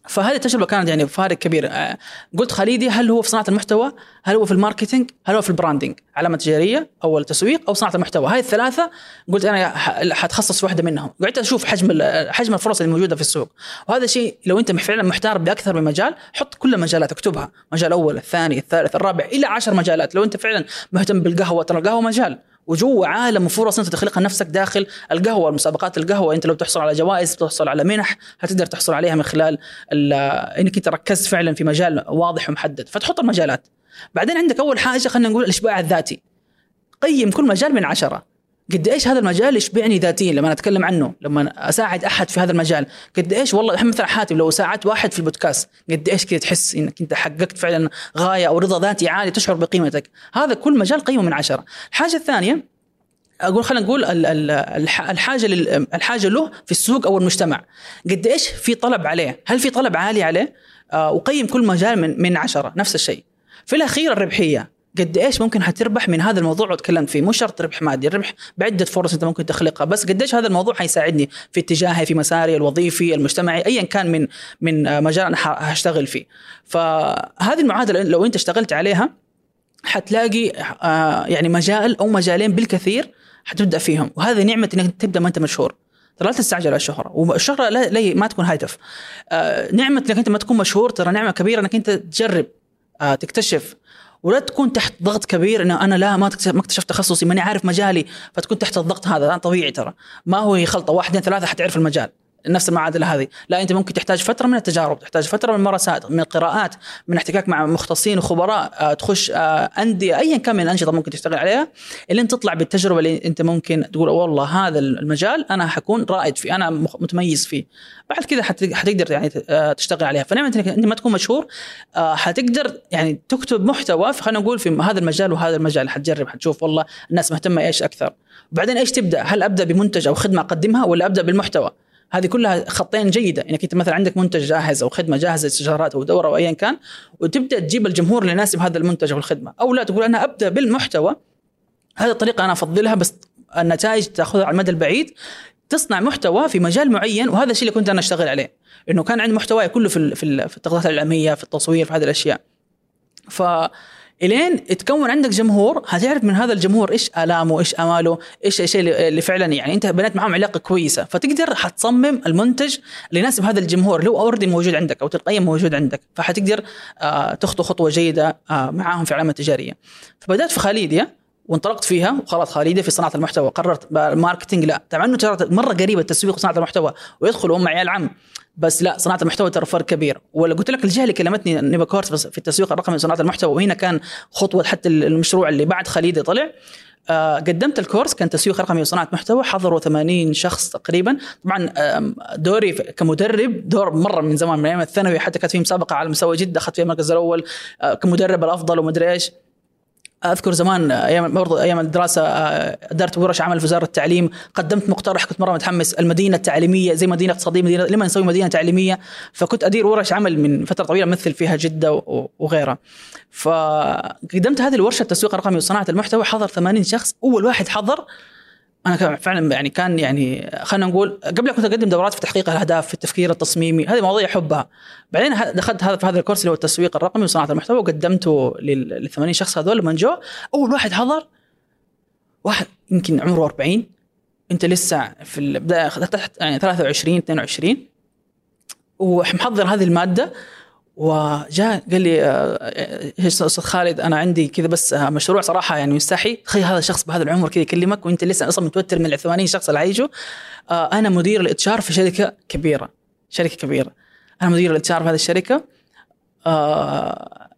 فهذه التجربة كانت يعني فارق كبير. آه، قلت خاليديا هل هو في صناعة المحتوى؟ هل هو في ال marketing؟ هل هو في ال branding علامة تجارية أو التسويق أو صناعة المحتوى. هذه الثلاثة قلت أنا حتخصص في واحدة منهم. قعدت أشوف حجم حجم الفرص اللي موجودة في السوق. وهذا شيء لو أنت فعلا محتار بأكثر من مجال حط كل المجالات اكتبها. مجال الأول الثاني الثالث الرابع إلى عشر مجالات. لو أنت فعلا مهتم بالقهوة ترى القهوة مجال. وجوا عالم وفرص أنت تخلقها نفسك داخل القهوة مسابقات القهوة. أنت لو تحصل على جوائز تحصل على منح هتقدر تحصل عليها من خلال ال- إنك أنت ركزت فعلا في مجال واضح ومحدد. فتحط المجالات. بعدين عندك أول حاجة خلينا نقول الإشباع الذاتي. قيم كل مجال من عشرة. قد إيش هذا المجال يشبعني ذاتيا لما أتكلم عنه؟ لما أساعد أحد في هذا المجال. قد إيش؟ والله الحين مثلا حاتم لو ساعدت واحد في البودكاست قد إيش كذا تحس إنك أنت حققت فعلا غاية أو رضا ذاتي عالي تشعر بقيمتك؟ هذا كل مجال قيمة من عشرة. الحاجة الثانية أقول خلينا نقول ال- ال- الح- الحاجة الحاجة له في السوق أو المجتمع. قد إيش في طلب عليه؟ هل في طلب عالي عليه؟ آه وقيم كل مجال من من عشرة. نفس الشيء. في الأخير الربحية. قد إيش ممكن حتربح من هذا الموضوع وتكلمت فيه؟ مو شرط ربح مادي الربح بعدة فرص أنت ممكن تخلقها بس قد إيش هذا الموضوع حيساعدني في اتجاهي في مساري الوظيفي المجتمعي ايا كان من من مجال أنا هشتغل فيه. فهذه المعادلة لو أنت اشتغلت عليها حتلاقي آه، يعني مجال أو مجالين بالكثير حتبدأ فيهم. وهذه نعمة إنك تبدأ ما أنت مشهور. ترى لا تستعجل على الشهرة والشهرة لا, لا ما تكون هدف آه، نعمة إنك أنت ما تكون مشهور ترى نعمة كبيرة إنك أنت تجرب آه، تكتشف ولا تكون تحت ضغط كبير إنه أنا لا ما اكتشف- ما اكتشفت تخصصي ماني عارف مجالي فتكون تحت الضغط هذا طبيعي ترى. ما هو خلطه واحدين ثلاثة حتعرف المجال. نفس المعادلة هذه. لا أنت ممكن تحتاج فترة من التجارب تحتاج فترة من الممارسات من القراءات من احتكاك مع مختصين وخبراء آه، تخش آه، أندية ايا كان من الأنشطة ممكن تشتغل عليها. اللي انت تطلع بالتجربة اللي أنت ممكن تقول والله هذا المجال أنا حكون رائد فيه أنا متميز فيه. بعد كذا حت- حتقدر يعني آه، تشتغل عليها. فنعمه انك أنت ما تكون مشهور حتقدر يعني تكتب محتوى خلينا نقول في هذا المجال وهذا المجال حتجرب حتشوف والله الناس مهتمة إيش أكثر؟ وبعدين إيش تبدأ؟ هل أبدأ بمنتج أو خدمة أقدمها ولا أبدأ بالمحتوى؟ هذه كلها خطين جيدة. انك انت مثلا عندك منتج جاهز أو خدمة جاهزة استشارات أو دورة أو ايا كان وتبدأ تجيب الجمهور اللي يناسب هذا المنتج أو الخدمه أو لا تقول أنا أبدأ بالمحتوى. هذه الطريقة أنا أفضلها بس النتائج تأخذها على المدى البعيد. تصنع محتوى في مجال معين وهذا الشيء اللي كنت أنا أشتغل عليه. إنه كان عندي محتواي كله في في ال- في التغطيات الإعلامية في التصوير في هذه الأشياء. ف إلين تكون عندك جمهور هتعرف من هذا الجمهور إيش آلامه إيش آماله إيش الشيء اللي فعلا يعني أنت بنيت معهم علاقة كويسة. فتقدر حتصمم المنتج اللي يناسب هذا الجمهور هو already موجود عندك أو تلقائيا موجود عندك. فحتقدر آه تخطو خطوة جيدة آه معاهم في علامة تجارية. فبدأت في خاليديا وانطلقت فيها وخلاص خاليديا في صناعة المحتوى. قررت marketing لا. طبعا إنه ترى مرة قريبة التسويق وصناعة المحتوى ويدخل ام عيال عم. بس لا صناعة المحتوى ترى فرق كبير. ولا قلت لك الجهه اللي كلمتني نبغى course في التسويق الرقمي لصناعة المحتوى وهنا كان خطوة حتى المشروع اللي بعد خاليديا طلع. آه، قدمت ال course كان تسويق رقمي وصناعة محتوى حضروا 80 شخص تقريبا. طبعا دوري كمدرب دور مرة من زمان من أيام الثانوي حتى كانت في مسابقة على مستوى جدة أخذت فيها المركز الأول آه، كمدرب الأفضل ومدري إيش. أذكر زمان أيام برضو أيام الدراسة آه، ادرت ورش عمل في وزارة التعليم قدمت مقترح كنت مرة متحمس المدينة التعليمية زي مدينة اقتصادية مدينه لما نسوي مدينة تعليمية فكنت أدير ورش عمل من فترة طويلة مثل فيها جدة وغيرها. فقدمت هذه الورشة التسويق الرقمي وصناعة المحتوى حضر 80 شخص أول واحد حضر أنا فعلا يعني كان يعني خلينا نقول قبل كنت أقدم دورات في تحقيق الأهداف في التفكير التصميمي هذه مواضيع احبها بعدين دخلت هذا في هذا الكورس اللي هو التسويق الرقمي وصناعة المحتوى وقدمته لل لل 80 شخص هذول لما جو. أول واحد حضر واحد يمكن عمره 40 أنت لسه في البداية يعني 23 22 ومحضر هذه المادة. وجاء قال لي آه، آه، أستاذ خالد؟ أنا عندي كذا بس آه، مشروع صراحة يعني مستحي تخيل هذا الشخص بهذا العمر كذا يكلمك وأنت لسه أصلا متوتر من ال 80 شخص اللي آه، أنا مدير ال HR في شركة كبيرة شركة كبيرة. أنا مدير ال HR في هذه الشركة.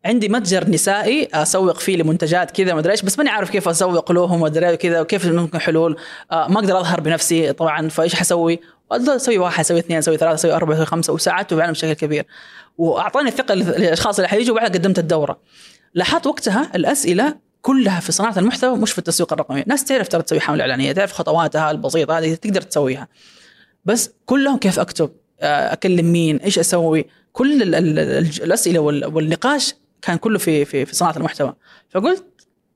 عندي متجر نسائي أسوق فيه لمنتجات كذا ما أدري إيش بس ماني عارف كيف أسوق لهم وادري كذا وكيف ممكن حلول. ما أقدر أظهر بنفسي طبعا فإيش حسوي؟ أقدر أسوي واحد أسوي اثنين أسوي ثلاثة أسوي أربعة أسوي خمسة وساعدته فعلا بشكل كبير وأعطاني الثقة للاشخاص اللي حيجوا وبعدين قدمت الدورة لاحظت وقتها الأسئلة كلها في صناعة المحتوى مش في التسويق الرقمي، ناس تعرف ترى تسوي حملة إعلانية، تعرف خطواتها البسيطة هذه تقدر تسويها. بس كلهم كيف أكتب؟ آه، أكلم مين؟ إيش أسوي؟ كل ال- ال- ال- الأسئلة وال- والنقاش كان كله في في في صناعة المحتوى، فقلت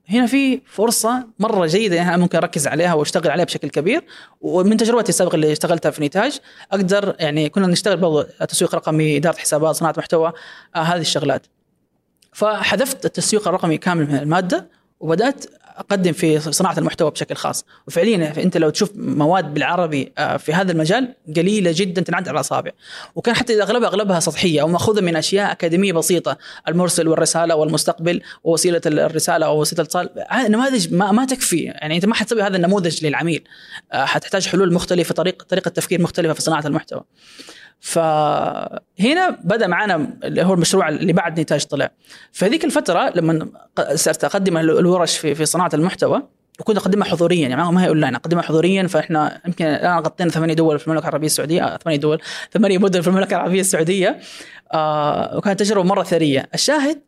هنا في فرصة مرة جيدة يعني أنا ممكن أركز عليها وأشتغل عليها بشكل كبير ومن تجربتي السابقة اللي اشتغلتها في نتاج أقدر يعني كنا نشتغل برضو تسويق رقمي إدارة حسابات صناعة محتوى آه هذه الشغلات. فحذفت التسويق الرقمي كامل من المادة وبدأت أقدم في صناعة المحتوى بشكل خاص. وفعليا أنت لو تشوف مواد بالعربي آه، في هذا المجال قليلة جدا تنعد على الأصابع. وكان حتى أغلبها أغلبها سطحية أو مأخوذة من أشياء أكاديمية بسيطة المرسل والرسالة والمستقبل ووسيلة الرسالة أو وسيلة الإتصال نماذج ما, ما تكفي. يعني أنت ما حتسوي هذا النموذج للعميل. آه، حتحتاج حلول مختلفة طريقة طريقة تفكير مختلفة في صناعة المحتوى. فهنا بدأ معنا اللي هو المشروع اللي بعد نتاج طلع. في هذيك الفترة لما صرت أقدم ال- الورش في في صناعة المحتوى وكنت أقدمها حضوريا يعني ما هي أونلاين أقدمها حضوريا فإحنا يمكن الآن غطينا ثمانية دول في المملكة العربية السعودية آه، ثمانية دول ثمانية مدن في المملكة العربية السعودية آه وكانت تجربة مرة ثرية. الشاهد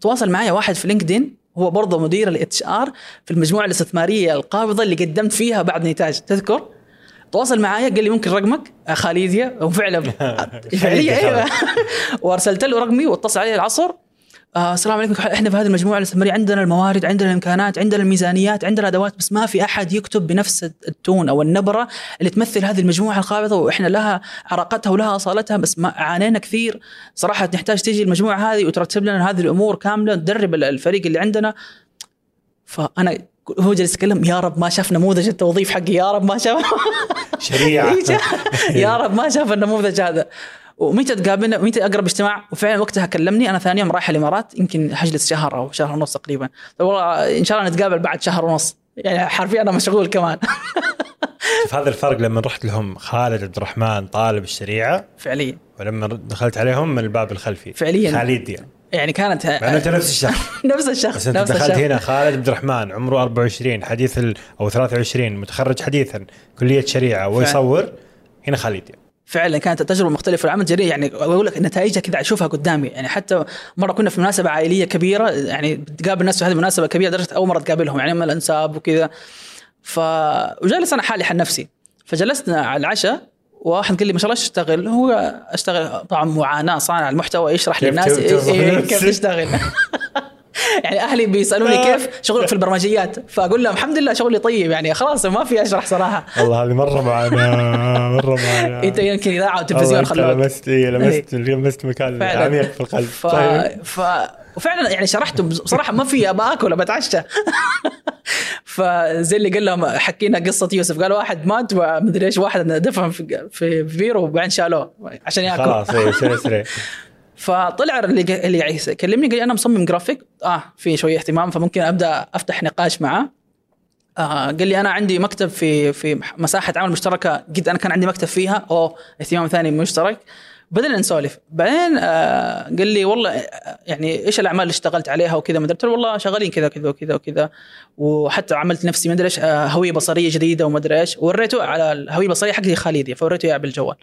تواصل معي واحد في LinkedIn هو برضه مدير ال HR في المجموعة الاستثمارية القابضة اللي قدمت فيها بعد نتاج. تذكر؟ تواصل معايا قال لي ممكن رقمك؟ آه، خاليديا وفعلا فعليا أيوه. وأرسلت له رقمي واتصل علي العصر. آه السلام عليكم. إحنا في هذه المجموعة الاستثماريه عندنا الموارد عندنا الإمكانات عندنا الميزانيات عندنا الأدوات بس ما في أحد يكتب بنفس ال tone أو النبرة اللي تمثل هذه المجموعة القابضه وإحنا لها عراقتها ولها أصالتها بس ما عانينا كثير. صراحة نحتاج تيجي المجموعة هذه وترتب لنا هذه الأمور كاملة تدرب الفريق اللي عندنا. فأنا هو جالس يتكلم يا رب ما شاف نموذج التوظيف حقي يا رب ما شاف. شريعة. يا رب ما شاف النموذج هذا. ومتى تقابلنا متى أقرب اجتماع؟ وفعلا وقتها كلمني أنا ثاني يوم رايح الإمارات يمكن حجلس شهر أو شهر ونص تقريبا. والله إن شاء الله نتقابل بعد شهر ونص. يعني حرفيا أنا مشغول كمان. شوف هذا الفرق لما رحت لهم خالد عبد الرحمن طالب الشريعة فعليا. ولما دخلت عليهم من الباب الخلفي. فعليا. خالد يعني. يعني كانت مع انت نفس الشخص نفس الشخص بس أنت نفس دخلت الشخص. هنا خالد عبد الرحمن عمره 24 حديث ال... أو 23 متخرج حديثا كلية شريعة ويصور هنا خالد يعني. فعلا كانت تجربه مختلفة. والعمل الجريء يعني أقول لك نتائجها كذا أشوفها قدامي. يعني حتى مرة كنا في مناسبة عائلية كبيرة يعني بتقابل ناس في هذه المناسبة كبيرة لدرجه أول مرة تقابلهم. يعني من الأنساب وكذا. ف وجالس أنا حالي حل نفسي. فجلسنا على العشاء واحد قال لي ما شاء الله إيش تشتغل؟ هو أشتغل طبعا معاناة صانع المحتوى يشرح للناس. إيه؟ كيف تشتغل يعني أهلي بيسألوني كيف شغلك في البرمجيات. فأقول لهم الحمد لله شغلي طيب يعني خلاص ما في أشرح صراحة. والله هذه مرة معنا مرة معنا إنت يمكن إذاعة وتلفزيون خلوك لمست إيه لمست لمست مكان. عميق في القلب. ف... طيب. ف... وفعلا يعني شرحته بصراحة ما في ابى اكل أبى أتعشى. فزي اللي قال لهم حكينا قصة يوسف قال واحد مات ومدري إيش واحد دفن في في بيرو وبعدين شالوه عشان يأكل. خلاص سريع سريع فطلع اللي اللي كلمني قال لي أنا مصمم جرافيك. آه في شوية اهتمام فممكن أبدأ أفتح نقاش معاه آه قال لي أنا عندي مكتب في في مساحة عمل مشتركة قد أنا كان عندي مكتب فيها أو اهتمام ثاني مشترك. بدأنا نسولف. بعدين آه قال لي والله يعني إيش الأعمال اللي اشتغلت عليها وكذا ما قلت له والله شغالين كذا كذا وكذا وكذا. وحتى عملت نفسي ما أدري إيش آه هوية بصرية جديدة وما أدري إيش. وريته على الهويه البصريه حقتي خالدي فوريته إياها بالجوال.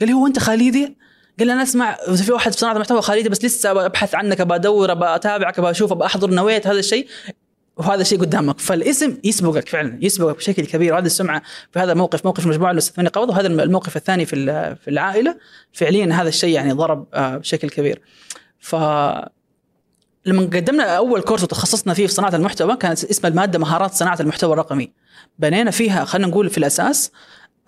قال لي هو أنت خالدي؟ قال لي أنا أسمع في واحد في صناعة المحتوى خالدي بس لسه أبحث عنك ابى أشوف ابى احضر نويت هذا الشيء. وهذا الشيء قدامك. فالاسم يسبقك فعلا يسبقك بشكل كبير. وهذه السمعة في هذا الموقف موقف المجموعه المستثمرين قبض وهذا الموقف الثاني في في العائلة. فعليا هذا الشيء يعني ضرب آه، بشكل كبير. ف لما قدمنا أول كورس وتخصصنا فيه في صناعة المحتوى كانت اسم المادة مهارات صناعة المحتوى الرقمي. بنينا فيها خلينا نقول في الأساس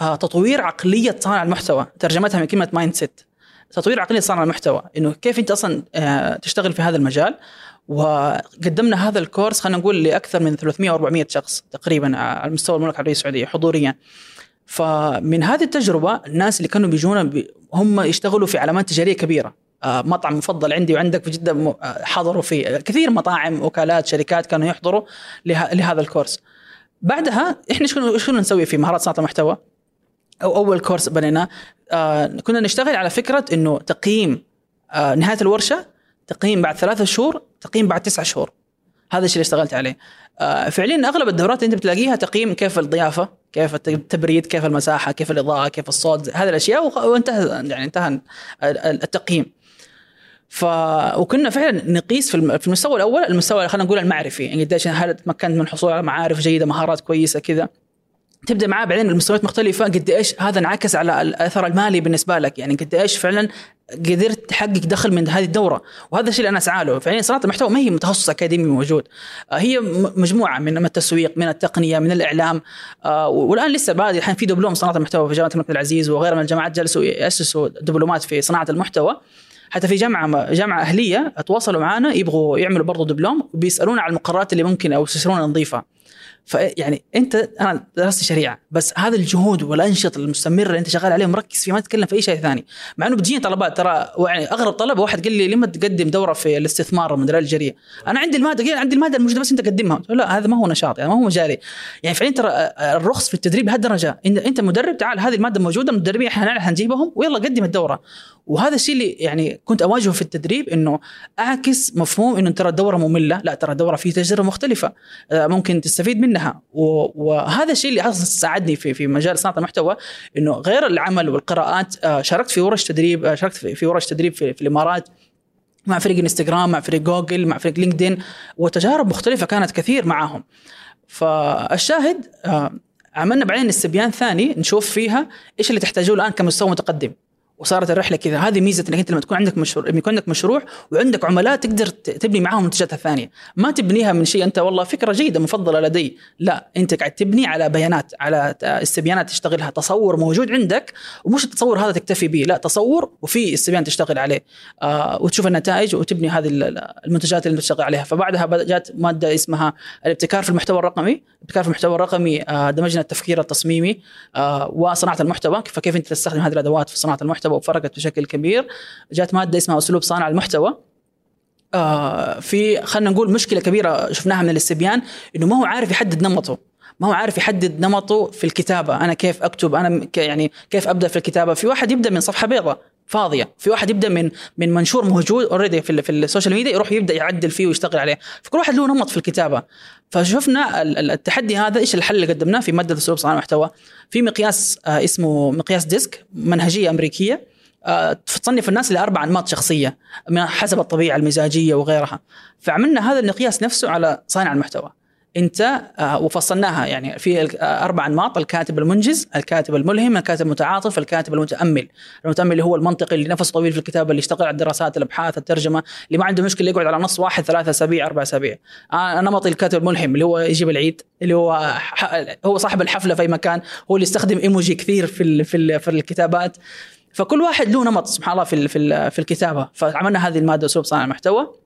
آه، تطوير عقلية صانع المحتوى. ترجمتها من كلمة mindset تطوير عقلية صانع المحتوى. إنه كيف أنت أصلا آه، تشتغل في هذا المجال. وقدمنا هذا ال course خلينا نقول لأكثر من 300 أو 400 شخص تقريبا على مستوى المملكة العربية السعودية حضوريا. فمن هذه التجربة الناس اللي كانوا بيجونا هم يشتغلوا في علامات تجارية كبيرة. آه، مطعم مفضل عندي وعندك في جدة آه، حضروا فيه كثير مطاعم وكالات شركات كانوا يحضروا لهذا الكورس. بعدها إحنا إيش كنا نسوي في مهارات صناعة المحتوى؟ أو أول كورس بنيناه. آه كنا نشتغل على فكرة إنه تقييم نهاية الورشة تقييم بعد ثلاثة شهور تقييم بعد تسعة شهور. هذا الشيء اللي اشتغلت عليه. آه فعليا أغلب الدورات اللي أنت بتلاقيها تقييم كيف الضيافة كيف التبريد كيف المساحة كيف الإضاءة كيف الصوت هذه الأشياء وانتهى يعني انتهى التقييم. ف وكنا فعلا نقيس في المستوى الأول المستوى خلينا نقول المعرفي. يعني قديش هل تمكنت من الحصول على معارف جيدة مهارات كويسة كذا. تبدأ معاه بعدين المستويات مختلفة قد إيش هذا انعكس على الأثر المالي بالنسبة لك؟ يعني قد إيش فعلا قدرت تحقق دخل من هذه الدورة؟ وهذا الشيء اللي أنا أسعى له. فعليا صناعه المحتوى ما هي متخصص أكاديمي موجود. آه، هي مجموعة من التسويق من التقنية من الإعلام. آه، والآن لسه بعد الحين في دبلوم صناعة المحتوى في جامعة الملك العزيز وغيرها من الجامعات جلسوا يأسسوا دبلومات في صناعة المحتوى. حتى في جامعة جامعة أهلية تواصلوا معنا يبغوا يعملوا برضه دبلوم وبيسألونا على المقررات اللي ممكن أو يستشيرونا نضيفها فيعني أنت أنا درست شريعة بس هذا الجهود والأنشطة المستمرة اللي أنت شغال عليها مركز فيها ما تتكلم في أي شيء ثاني. مع إنه بتجيني طلبات ترى يعني أغرب طلب واحد قال لي لما تقدم دورة في الاستثمار من الجريه أنا عندي المادة قال عندي المادة الموجودة بس أنت قدمها. لا هذا ما هو نشاط يعني ما هو مجالي. يعني فعليا ترى الرخص في التدريب لهالدرجة. أنت مدرب تعال هذه المادة موجودة المدربين إحنا حنجيبهم ويلا قدم الدورة. وهذا الشيء اللي يعني كنت أواجهه في التدريب إنه أعكس مفهوم إنه ترى الدورة مملة. لا ترى الدورة في تجربة مختلفة. آه، ممكن تستفيد منها. وهذا الشيء اللي أصلا ساعدني في في مجال صناعة المحتوى إنه غير العمل والقراءات آه، شاركت في ورش تدريب آه، شاركت في ورش تدريب في, في الإمارات مع فريق إنستغرام مع فريق جوجل مع فريق لينكدين وتجارب مختلفة كانت كثير معاهم. فالشاهد عملنا بعدين استبيان ثاني نشوف فيها إيش اللي تحتاجوه الآن كمستوى متقدم. وصارت الرحلة كذا. هذه ميزة إنك أنت لما تكون عندك مشروع يكون عندك مشروع وعندك عملاء تقدر تبني معاهم منتجات الثانية ما تبنيها من شيء أنت والله فكرة جيدة مفضلة لدي. لا أنت قاعد تبني على بيانات على استبيانات تشتغلها. تصور موجود عندك ومش التصور هذا تكتفي به. لا تصور وفي استبيان تشتغل عليه. آه وتشوف النتائج وتبني هذه المنتجات اللي تشتغل عليها. فبعدها جات مادة اسمها الابتكار في المحتوى الرقمي. الابتكار في المحتوى الرقمي آه دمجنا التفكير التصميمي آه وصناعة المحتوى. فكيف أنت تستخدم هذه الأدوات في صناعة المحتوى؟ المحتوى وفرقت بشكل كبير. جات مادة اسمها أسلوب صانع المحتوى. آه في خلينا نقول مشكلة كبيرة شفناها من الاستبيان إنه ما هو عارف يحدد نمطه. ما هو عارف يحدد نمطه في الكتابة. أنا كيف أكتب؟ أنا يعني كيف أبدأ في الكتابة؟ في واحد يبدأ من صفحة بيضاء فاضية. في واحد يبدأ من من منشور موجود already في, في ال social media يروح يبدأ يعدل فيه ويشتغل عليه. فكل واحد له نمط في الكتابة. فشفنا التحدي هذا إيش الحل اللي قدمناه في مادة اسلوب صناعة المحتوى؟ في مقياس آه، اسمه مقياس ديسك منهجية أمريكية آه، تصنف الناس لاربع أنماط شخصية حسب الطبيعة المزاجية وغيرها. فعملنا هذا المقياس نفسه على صانع المحتوى. انت آه، وفصلناها يعني في أربع أنماط الكاتب المنجز، الكاتب الملهم، الكاتب المتعاطف، الكاتب المتأمل. المتأمل اللي هو المنطقي اللي نفسه طويل في الكتابة اللي يشتغل على الدراسات، الأبحاث، الترجمة، اللي ما عنده مشكلة يقعد على نص واحد ثلاثة اسابيع أربع اسابيع. آه نمطي الكاتب الملهم اللي هو يجيب العيد، اللي هو هو صاحب الحفلة في أي مكان، هو اللي يستخدم إيموجي كثير في في, في الكتابات. فكل واحد له نمط سبحان الله في في في الكتابة فعملنا هذه المادة أسلوب صانع المحتوى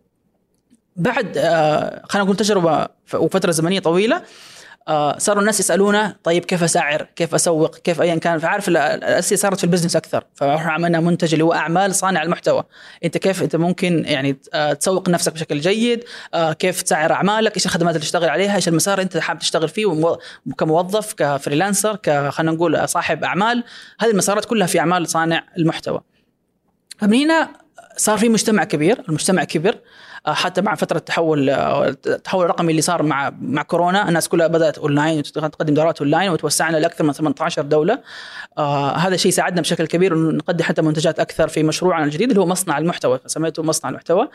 بعد آه، خلينا نقول تجربة وفترة زمنية طويلة آه، صاروا الناس يسألونا طيب كيف أسعر؟ كيف أسوق؟ كيف ايا كان؟ فعارف الأسئلة صارت في البزنس أكثر فاحنا عملنا منتج اللي هو أعمال صانع المحتوى. أنت كيف أنت ممكن يعني آه، تسوق نفسك بشكل جيد كيف تسعر أعمالك؟ إيش الخدمات اللي تشتغل عليها؟ إيش المسار أنت حابب تشتغل فيه؟ كموظف ك freelancer خلينا نقول صاحب أعمال هذه المسارات كلها في أعمال صانع المحتوى. من هنا صار في مجتمع كبير المجتمع كبر آه، حتى مع فترة التحول آه، التحول الرقمي اللي صار مع مع كورونا الناس كلها بدأت اونلاين تقدم دورات اونلاين وتوسعنا لأكثر من 18 دولة. آه هذا الشيء ساعدنا بشكل كبير انه نقدم حتى منتجات أكثر في مشروعنا الجديد اللي هو مصنع المحتوى سميته مصنع المحتوى.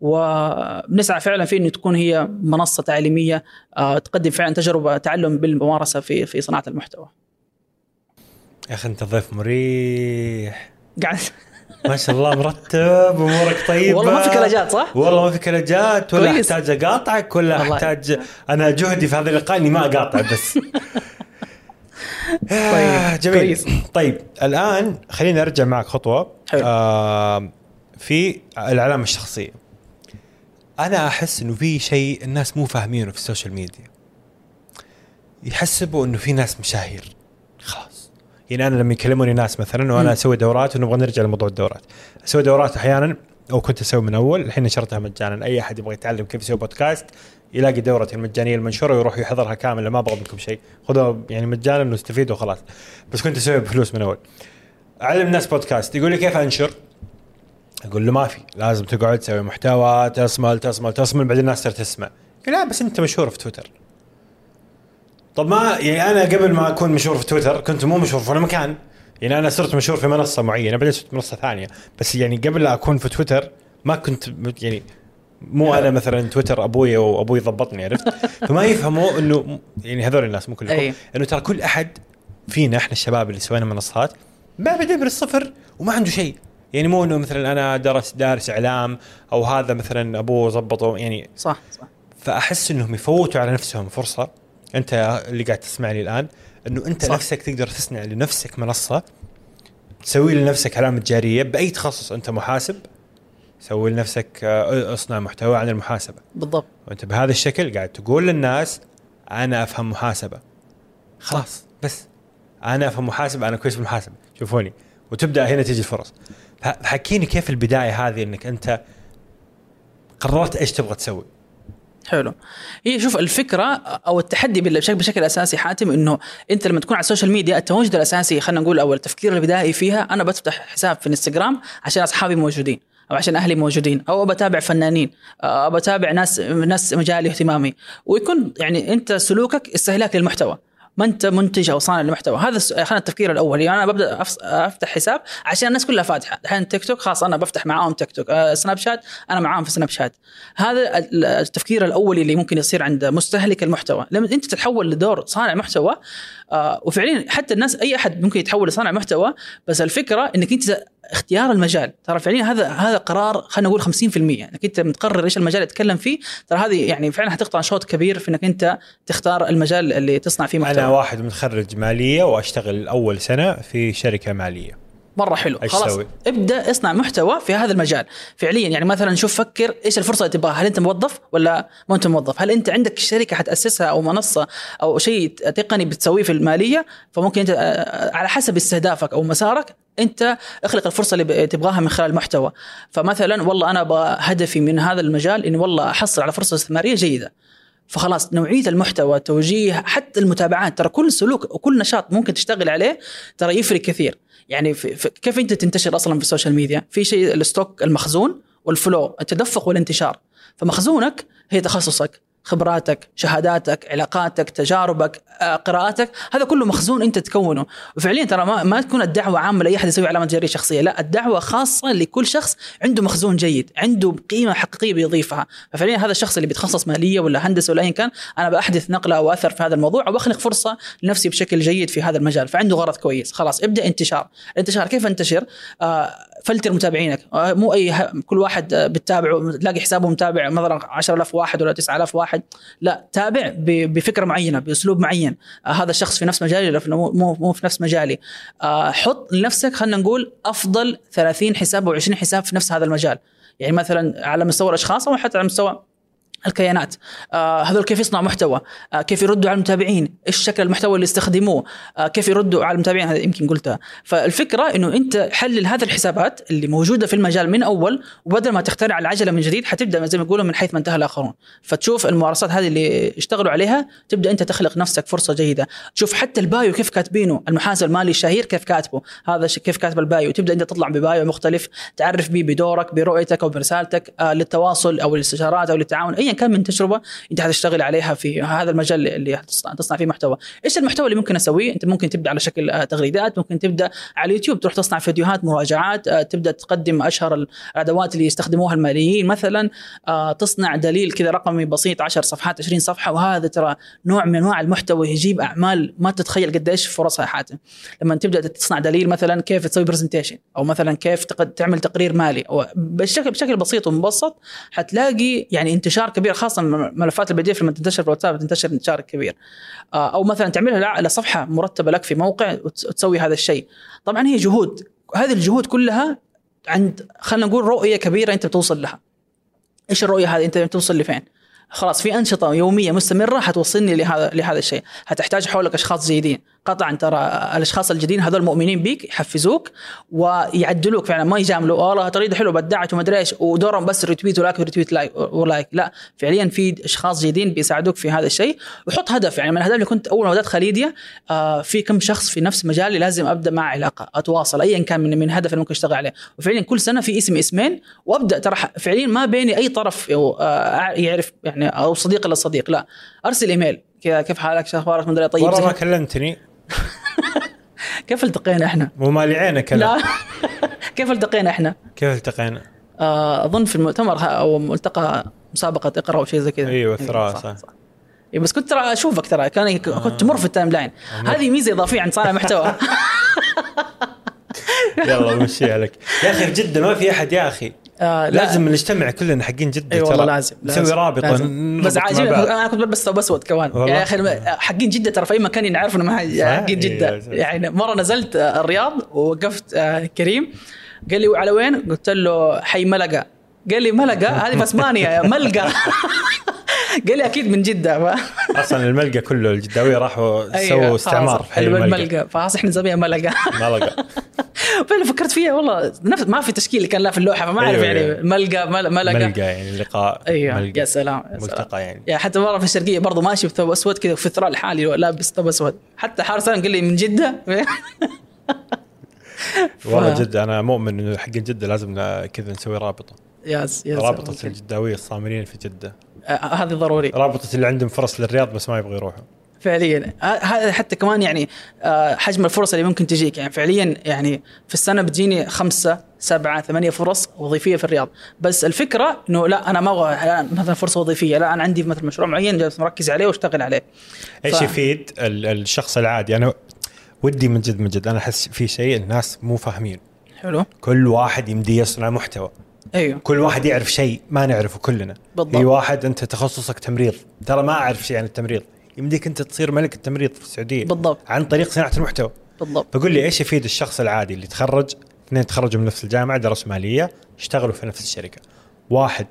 وبنسعى فعلا في إنه تكون هي منصة تعليمية آه تقدم فعلا تجربة تعلم بالممارسة في في صناعة المحتوى. يا أخي أنت ضيف مريح. قاعد ما شاء الله مرتب أمورك طيبة والله ما في كلاجات صح؟ والله ما في كلاجات ولا كويس. أحتاج أقاطعك ولا والله. أحتاج أنا جهدي في هذا اللقاء إني ما أقاطع بس آه، جميل كويس. طيب الآن خلينا أرجع معك خطوة حلو. آه في العلامه الشخصيه أنا أحس إنه في شيء الناس مو فاهمينه في ال social media يحسبوا إنه في ناس مشاهير يعني أنا لما يكلموني ناس مثلا وأنا. أسوي دورات ونبغى نرجع لموضوع الدورات. أسوي دورات أحيانا أو كنت أسوي من أول الحين نشرتها مجانا. أي أحد يبغى يتعلم كيف يسوي بودكاست يلاقي دورتي المجانية المنشورة ويروح يحضرها كامله ما أبغى منكم شيء. خذوها يعني مجانا واستفيدوا وخلاص. بس كنت اسويها بفلوس من أول. أعلم الناس بودكاست. يقول لي كيف أنشر؟ أقول له ما في. لازم تقعد تسوي محتوى تصمل تصمل تصمل بعدين الناس تصير تسمع. لا بس أنت مشهور في تويتر. طب ما يعني أنا قبل ما أكون مشهور في تويتر كنت مو مشهور في ولا مكان. يعني أنا صرت مشهور في منصة معينة بعدين صرت منصة ثانية. بس يعني قبل لا أكون في تويتر ما كنت يعني مو أنا مثلا تويتر أبوي وابوي ضبطني عرفت؟ فما يفهموا إنه يعني هذول الناس مو كلهم أي. إنه ترى كل أحد فينا إحنا الشباب اللي سوينا منصات ما بدا من الصفر وما عنده شيء. يعني مو إنه مثلا أنا درس دارس إعلام أو هذا مثلا أبوه ظبطه يعني صح صح. فأحس إنهم يفوتوا على نفسهم فرصة أنت اللي قاعد تسمعني الآن إنه أنت صح. نفسك تقدر تصنع لنفسك منصة تسوي لنفسك علامة جارية بأي تخصص أنت محاسب سوي لنفسك آه، اصنع محتوى عن المحاسبة. بالضبط. وأنت بهذا الشكل قاعد تقول للناس أنا أفهم محاسبة. خلاص بس. أنا أفهم محاسبة أنا كويس في المحاسبة. شوفوني. وتبدأ هنا تجي الفرص حكيني كيف البداية هذه إنك أنت قررت إيش تبغى تسوي؟ حلو. هي شوف الفكرة أو التحدي بشكل بشكل أساسي حاتم إنه أنت لما تكون على السوشيال ميديا التواجد الأساسي خلينا نقول أو التفكير البدائي فيها أنا بفتح حساب في الإنستغرام عشان أصحابي موجودين أو عشان أهلي موجودين أو بتابع فنانين أو بتابع ناس ناس مجالي اهتمامي. ويكون يعني أنت سلوكك استهلاك للمحتوى. ما انت منتج أو صانع للمحتوى هذا خلينا التفكير الأول. يعني أنا ببدأ أفتح حساب عشان الناس كلها فاتحة. الحين تيك توك خلاص أنا بفتح معاهم تيك توك. آه، سناب شات أنا معاهم في سناب شات. هذا ال- التفكير الاولي اللي ممكن يصير عند مستهلك المحتوى. لما أنت تتحول لدور صانع محتوى آه وفعليا حتى الناس أي أحد ممكن يتحول لصانع محتوى بس الفكرة إنك أنت اختيار المجال. ترى فعليا هذا هذا قرار خلينا نقول 50% إنك أنت متقرر إيش المجال اللي تتكلم فيه ترى هذه يعني فعلا حتقطع شوط كبير في إنك أنت تختار المجال اللي تصنع فيه محتوى. أنا واحد متخرج مالية وأشتغل أول سنة في شركة مالية. مرة حلو. خلاص تسوي؟ ابدأ اصنع محتوى في هذا المجال. فعليا يعني مثلا شوف فكر إيش الفرصة اللي تبغاها. هل أنت موظف ولا ما أنت موظف؟ هل أنت عندك شركة حتأسسها أو منصة أو شيء تقني بتسويه في المالية؟ فممكن أنت آه، على حسب استهدافك أو مسارك أنت اخلق الفرصة اللي تبغاها من خلال المحتوى فمثلا والله أنا أبغى هدفي من هذا المجال إني والله أحصل على فرصة استثمارية جيدة. فخلاص نوعية المحتوى توجيه حتى المتابعات ترى كل سلوك وكل نشاط ممكن تشتغل عليه ترى يفرق كثير. يعني في في كيف انت تنتشر أصلا في السوشيال ميديا؟ في شيء ال stock المخزون وال flow التدفق والانتشار. فمخزونك هي تخصصك. خبراتك شهاداتك علاقاتك تجاربك آه، قراءاتك هذا كله مخزون أنت تكونه. وفعليا ترى ما, ما تكون الدعوة عامة لأي أحد يسوي علامة تجاريه شخصية لا الدعوة خاصة لكل شخص عنده مخزون جيد عنده قيمة حقيقية بيضيفها. ففعليا هذا الشخص اللي بيتخصص مالية ولا هندسة ولا ايا كان أنا بحدث نقلة أو أثر في هذا الموضوع أو بخلق فرصة لنفسي بشكل جيد في هذا المجال. فعنده غرض كويس. خلاص ابدأ انتشار. الانتشار كيف انتشر؟ آه فلتر متابعينك. آه مو أي كل واحد آه، بتتابعه تلاقي حسابه متابع مثلا 10000 واحد ولا 9000 واحد. لا تابع بفكرة معينة بأسلوب معين. آه هذا الشخص في نفس مجالي ولا مو مو في نفس مجالي. حط لنفسك خلينا نقول أفضل 30 حساب أو 20 حساب في نفس هذا المجال. يعني مثلا على مستوى الأشخاص أو حتى على مستوى الكيانات. آه هذول كيف يصنعوا محتوى؟ آه كيف يردوا على المتابعين؟ إيش شكل المحتوى اللي يستخدموه؟ آه كيف يردوا على المتابعين؟ هذا يمكن قلتها. فالفكرة إنه أنت حلل هذه الحسابات اللي موجودة في المجال من أول وبدل ما تخترع العجلة من جديد حتبدأ زي ما يقولوا من حيث ما انتهى الآخرون. فتشوف الممارسات هذه اللي اشتغلوا عليها تبدأ أنت تخلق نفسك فرصة جيدة. تشوف حتى ال bio كيف كاتبينه؟ المحاسب المالي الشهير كيف كاتبه؟ هذا كيف كاتب ال bio؟ تبدأ أنت تطلع ب bio مختلف تعرف به بدورك برؤيتك أو برسالتك آه للتواصل أو الاستشارات أو للتعاون ايا كان من تجربة أنت حتشتغل عليها في هذا المجال اللي تصنع, فيه محتوى. إيش المحتوى اللي ممكن أسويه؟ أنت ممكن تبدأ على شكل آه تغريدات ممكن تبدأ على اليوتيوب تروح تصنع فيديوهات مراجعات آه تبدأ تقدم أشهر الادوات اللي يستخدموها الماليين. مثلا آه تصنع دليل كذا رقمي بسيط 10 صفحات 20 صفحة وهذا ترى نوع من أنواع المحتوى يجيب أعمال ما تتخيل قديش فرصها حاتم لما تبدأ تصنع دليل مثلا كيف تسوي برزنتيشن أو مثلا كيف تعمل تقرير مالي أو بشكل بشكل بسيط ومبسط حتلاقي يعني انتشار كبير خاصة ملفات ال PDF لما تنتشر في الواتساب تنتشر انتشار كبير. آه، أو مثلا تعملها ل- لصفحة مرتبة لك في موقع وت- وتسوي هذا الشيء. طبعا هي جهود. هذه الجهود كلها عند خلينا نقول رؤية كبيرة أنت بتوصل لها. إيش الرؤية هذه؟ أنت بتوصل لفين خلاص في أنشطة يومية مستمرة حتوصلني لهذا لهذا الشيء. حتحتاج حولك أشخاص جيدين. قطعا ترى الأشخاص الجيدين هذول مؤمنين بيك يحفزوك ويعدلوك فعلا. ما يجاملوا والله تغريده حلوة بدعت وما أدري إيش ودورهم بس retweet و like و retweet like و like. لا فعليا في أشخاص جيدين بيساعدوك في هذا الشيء. وحط هدف يعني من الاهداف اللي كنت أول ما بدأت خالديا آه في كم شخص في نفس مجالي لازم أبدأ مع علاقة أتواصل ايا كان من من هدف اللي ممكن أشتغل عليه. وفعليا كل سنة في اسم اسمين وأبدأ ترى فعليا ما بيني أي طرف آه يعرف يعني أو صديق إلا صديق. لا أرسل إيميل. كذا كيف حالك؟ شو أخبارك؟ مدري طيب ورا ما. كلمتني. كيف التقينا إحنا؟ مو مالي عينك. لا كيف التقينا إحنا؟ كيف التقينا؟ آه، أظن في المؤتمر أو ملتقى مسابقة إقرأ أو شيء زي كذا أيوة، الثراء، صح, صح. صح. إيه، بس كنت ترى أشوفك ترى كان كنت تمر في ال timeline هذه ميزة إضافية عند صانع محتوى يلا مشيها لك يا أخي في جده ما في أحد يا أخي آه، لا. لازم نجتمع كلنا حقين جده اي والله. لازم نسوي رابطه لازم. بس بعض. أنا كنت بلبس ثوب اسود كمان؟ يا أخي حقين جده ترى في أي مكان يعرفوا انه حقين جده أيوة. يعني مرة نزلت آه، الرياض ووقفت آه، كريم قال لي على وين؟ قلت له حي ملقا قال لي ملقا هذه في أسبانيا يا ملقا قال لي أكيد من جدة ف... أصلا الملقى كله الجداوية راحوا أيوة، سووا استعمار في حي الملقى. الملقا فخلاص إحنا نسميها ملقا ملقى. فعلا فكرت فيها والله نفس ما في تشكيل كان لا في اللوحة فما أعرف أيوة، يعني. ملقا مل- ملقا ملقى يعني لقاء أيوه ملقى. يا سلام يا. ملتقى يعني. يعني حتى مرة في الشرقية برضو ماشي بثوب اسود كذا في ثراء لحالي لابس ثوب أسود. حتى حارس قال لي من جدة. والله جدة أنا مؤمن إنه حقين جدة لازم كذا نسوي رابطة. ياس ياس رابطة. الجداوية الصامرين في جدة. آه، هذه ضروري. رابطة اللي عندهم فرص للرياض بس ما يبغوا يروحوا. فعليا. ه- هذا حتى كمان يعني آه، حجم الفرص اللي ممكن تجيك. يعني فعليا يعني في السنة بتجيني خمسة سبعة ثمانية فرص وظيفية في الرياض. بس الفكرة إنه لا أنا ما أبغى مثلا فرصة وظيفية. لا أنا عندي مثلا مشروع معين جالس مركز عليه وأشتغل عليه. إيش ف- يفيد ال- الشخص العادي. أنا ودي من جد من جد أنا أحس في شيء الناس مو فاهمين. حلو. كل واحد يمدي يصنع محتوى. أيوه. كل واحد يعرف شيء ما نعرفه كلنا. بالضبط. في واحد أنت تخصصك تمريض. ترى ما أعرف شيء عن التمريض. يمديك أنت تصير ملك التمريض في السعودية. بالضبط. عن طريق صناعة المحتوى. بالضبط. فقول لي إيش يفيد الشخص العادي اللي تخرج؟ اثنين تخرجوا من نفس الجامعة درسوا مالية اشتغلوا في نفس الشركة. واحد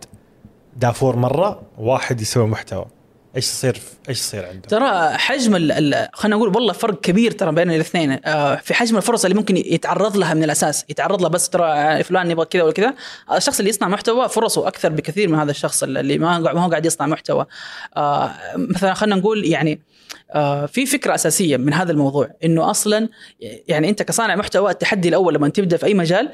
دافور مرة واحد يسوي محتوى. إيش يصير إيش يصير عنده ترى حجم ال- خلينا نقول والله فرق كبير ترى بين الاثنين. آه، في حجم الفرص اللي ممكن يتعرض لها من الأساس يتعرض لها بس ترى فلان يبغى كذا ولا كذا الشخص اللي يصنع محتوى فرصه أكثر بكثير من هذا الشخص اللي ما ما هو قاعد يصنع محتوى. آه، مثلا خلينا نقول يعني آه، في فكرة أساسية من هذا الموضوع إنه أصلا يعني أنت كصانع محتوى التحدي الأول لما تبدأ في أي مجال آه،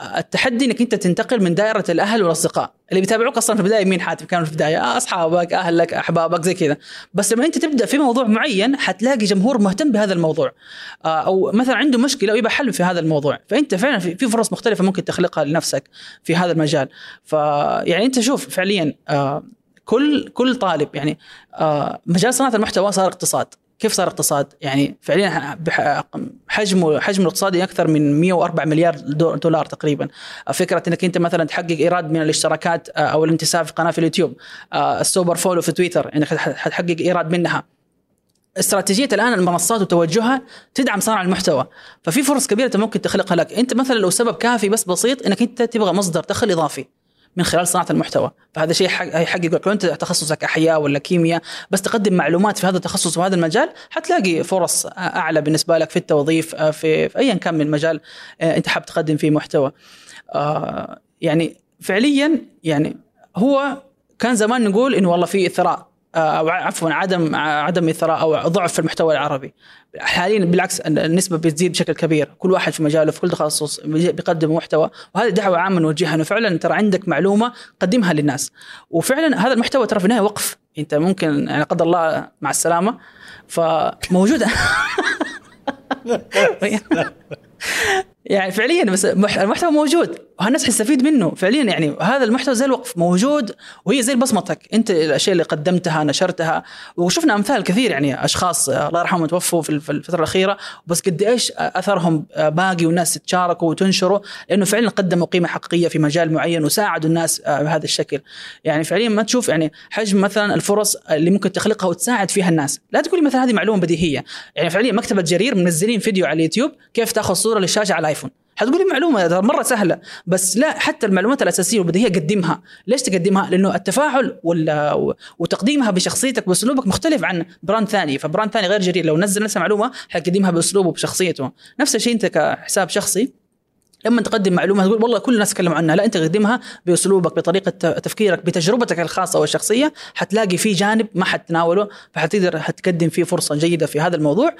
التحدي إنك أنت تنتقل من دائرة الأهل والأصدقاء. اللي بيتابعوك أصلا في البداية مين حاتم؟ كانوا في البداية أصحابك أهلك أحبابك زي كذا. بس لما أنت تبدأ في موضوع معين حتلاقي جمهور مهتم بهذا الموضوع. آه، أو مثلا عنده مشكلة ويبغى حل في هذا الموضوع. فأنت فعلا في في فرص مختلفة ممكن تخلقها لنفسك في هذا المجال. فيعني أنت شوف فعليا آه، كل كل طالب يعني آه، مجال صناعة المحتوى صار اقتصاد. كيف صار اقتصاد؟ يعني فعليا حجمه حجمه الاقتصادي أكثر من 104 مليار دو- دولار تقريبا. فكرة إنك أنت مثلا تحقق إيراد من الاشتراكات آه، أو الانتساب في قناة في اليوتيوب، آه، ال super follow في تويتر إنك حتحقق إيراد منها. استراتيجية الآن المنصات وتوجهها تدعم صانع المحتوى ففي فرص كبيرة أنت ممكن تخلقها لك أنت مثلا لو سبب كافي بس بسيط إنك أنت تبغى مصدر دخل إضافي من خلال صناعة المحتوى. فهذا شيء حق- هيحقق لو أنت تخصصك أحياء ولا كيمياء بس تقدم معلومات في هذا التخصص وهذا المجال حتلاقي فرص أعلى بالنسبة لك في التوظيف آه، في, في ايا كان من المجال آه، أنت حاب تقدم فيه محتوى. آه، يعني فعليا يعني هو كان زمان نقول انه والله في ثراء أو عفوا عدم عدم الثراء أو ضعف في المحتوى العربي. حاليا بالعكس النسبة بتزيد بشكل كبير. كل واحد في مجاله في كل تخصص بيقدم محتوى. وهذه دعوة عامة نوجهها إنه فعلا ترى عندك معلومة قدمها للناس. وفعلا هذا المحتوى ترى في النهاية وقف. أنت ممكن يعني قدر الله مع السلامة. فموجود. يعني فعليا بس مح- المحتوى موجود وهالناس حيستفيد منه. فعليا يعني هذا المحتوى زي الوقف موجود وهي زي بصمتك. انت الأشياء اللي قدمتها نشرتها. وشفنا أمثال كثير يعني أشخاص الله يرحمهم توفوا في الفترة الأخيرة. بس قد إيش أثرهم باقي والناس تشاركوا وتنشروا؟ لأنه فعلا قدموا قيمة حقيقية في مجال معين وساعدوا الناس آه، بهذا الشكل. يعني فعليا ما تشوف يعني حجم مثلا الفرص اللي ممكن تخلقها وتساعد فيها الناس. لا تقولي مثلا هذه معلومة بديهية. يعني فعليا مكتبة جرير منزلين فيديو على اليوتيوب كيف تأخذ صورة للشاشة على الايفون حتقولي معلومة مرة سهلة. بس لا حتى المعلومات الأساسية والبديهيه قدمها. ليش تقدمها؟ لأنه التفاعل وتقديمها بشخصيتك باسلوبك مختلف عن brand ثاني. ف brand ثاني غير جرير لو نزل نفس المعلومة حيقدمها بأسلوبه بشخصيته نفس الشيء أنت كحساب شخصي. لما تقدم معلومة تقول والله كل الناس تكلموا عنها. لا أنت قدمها بأسلوبك بطريقة تفكيرك بتجربتك الخاصة والشخصية. حتلاقي في جانب ما حتناوله فحتقدر حتقدم فيه فرصة جيدة في هذا الموضوع.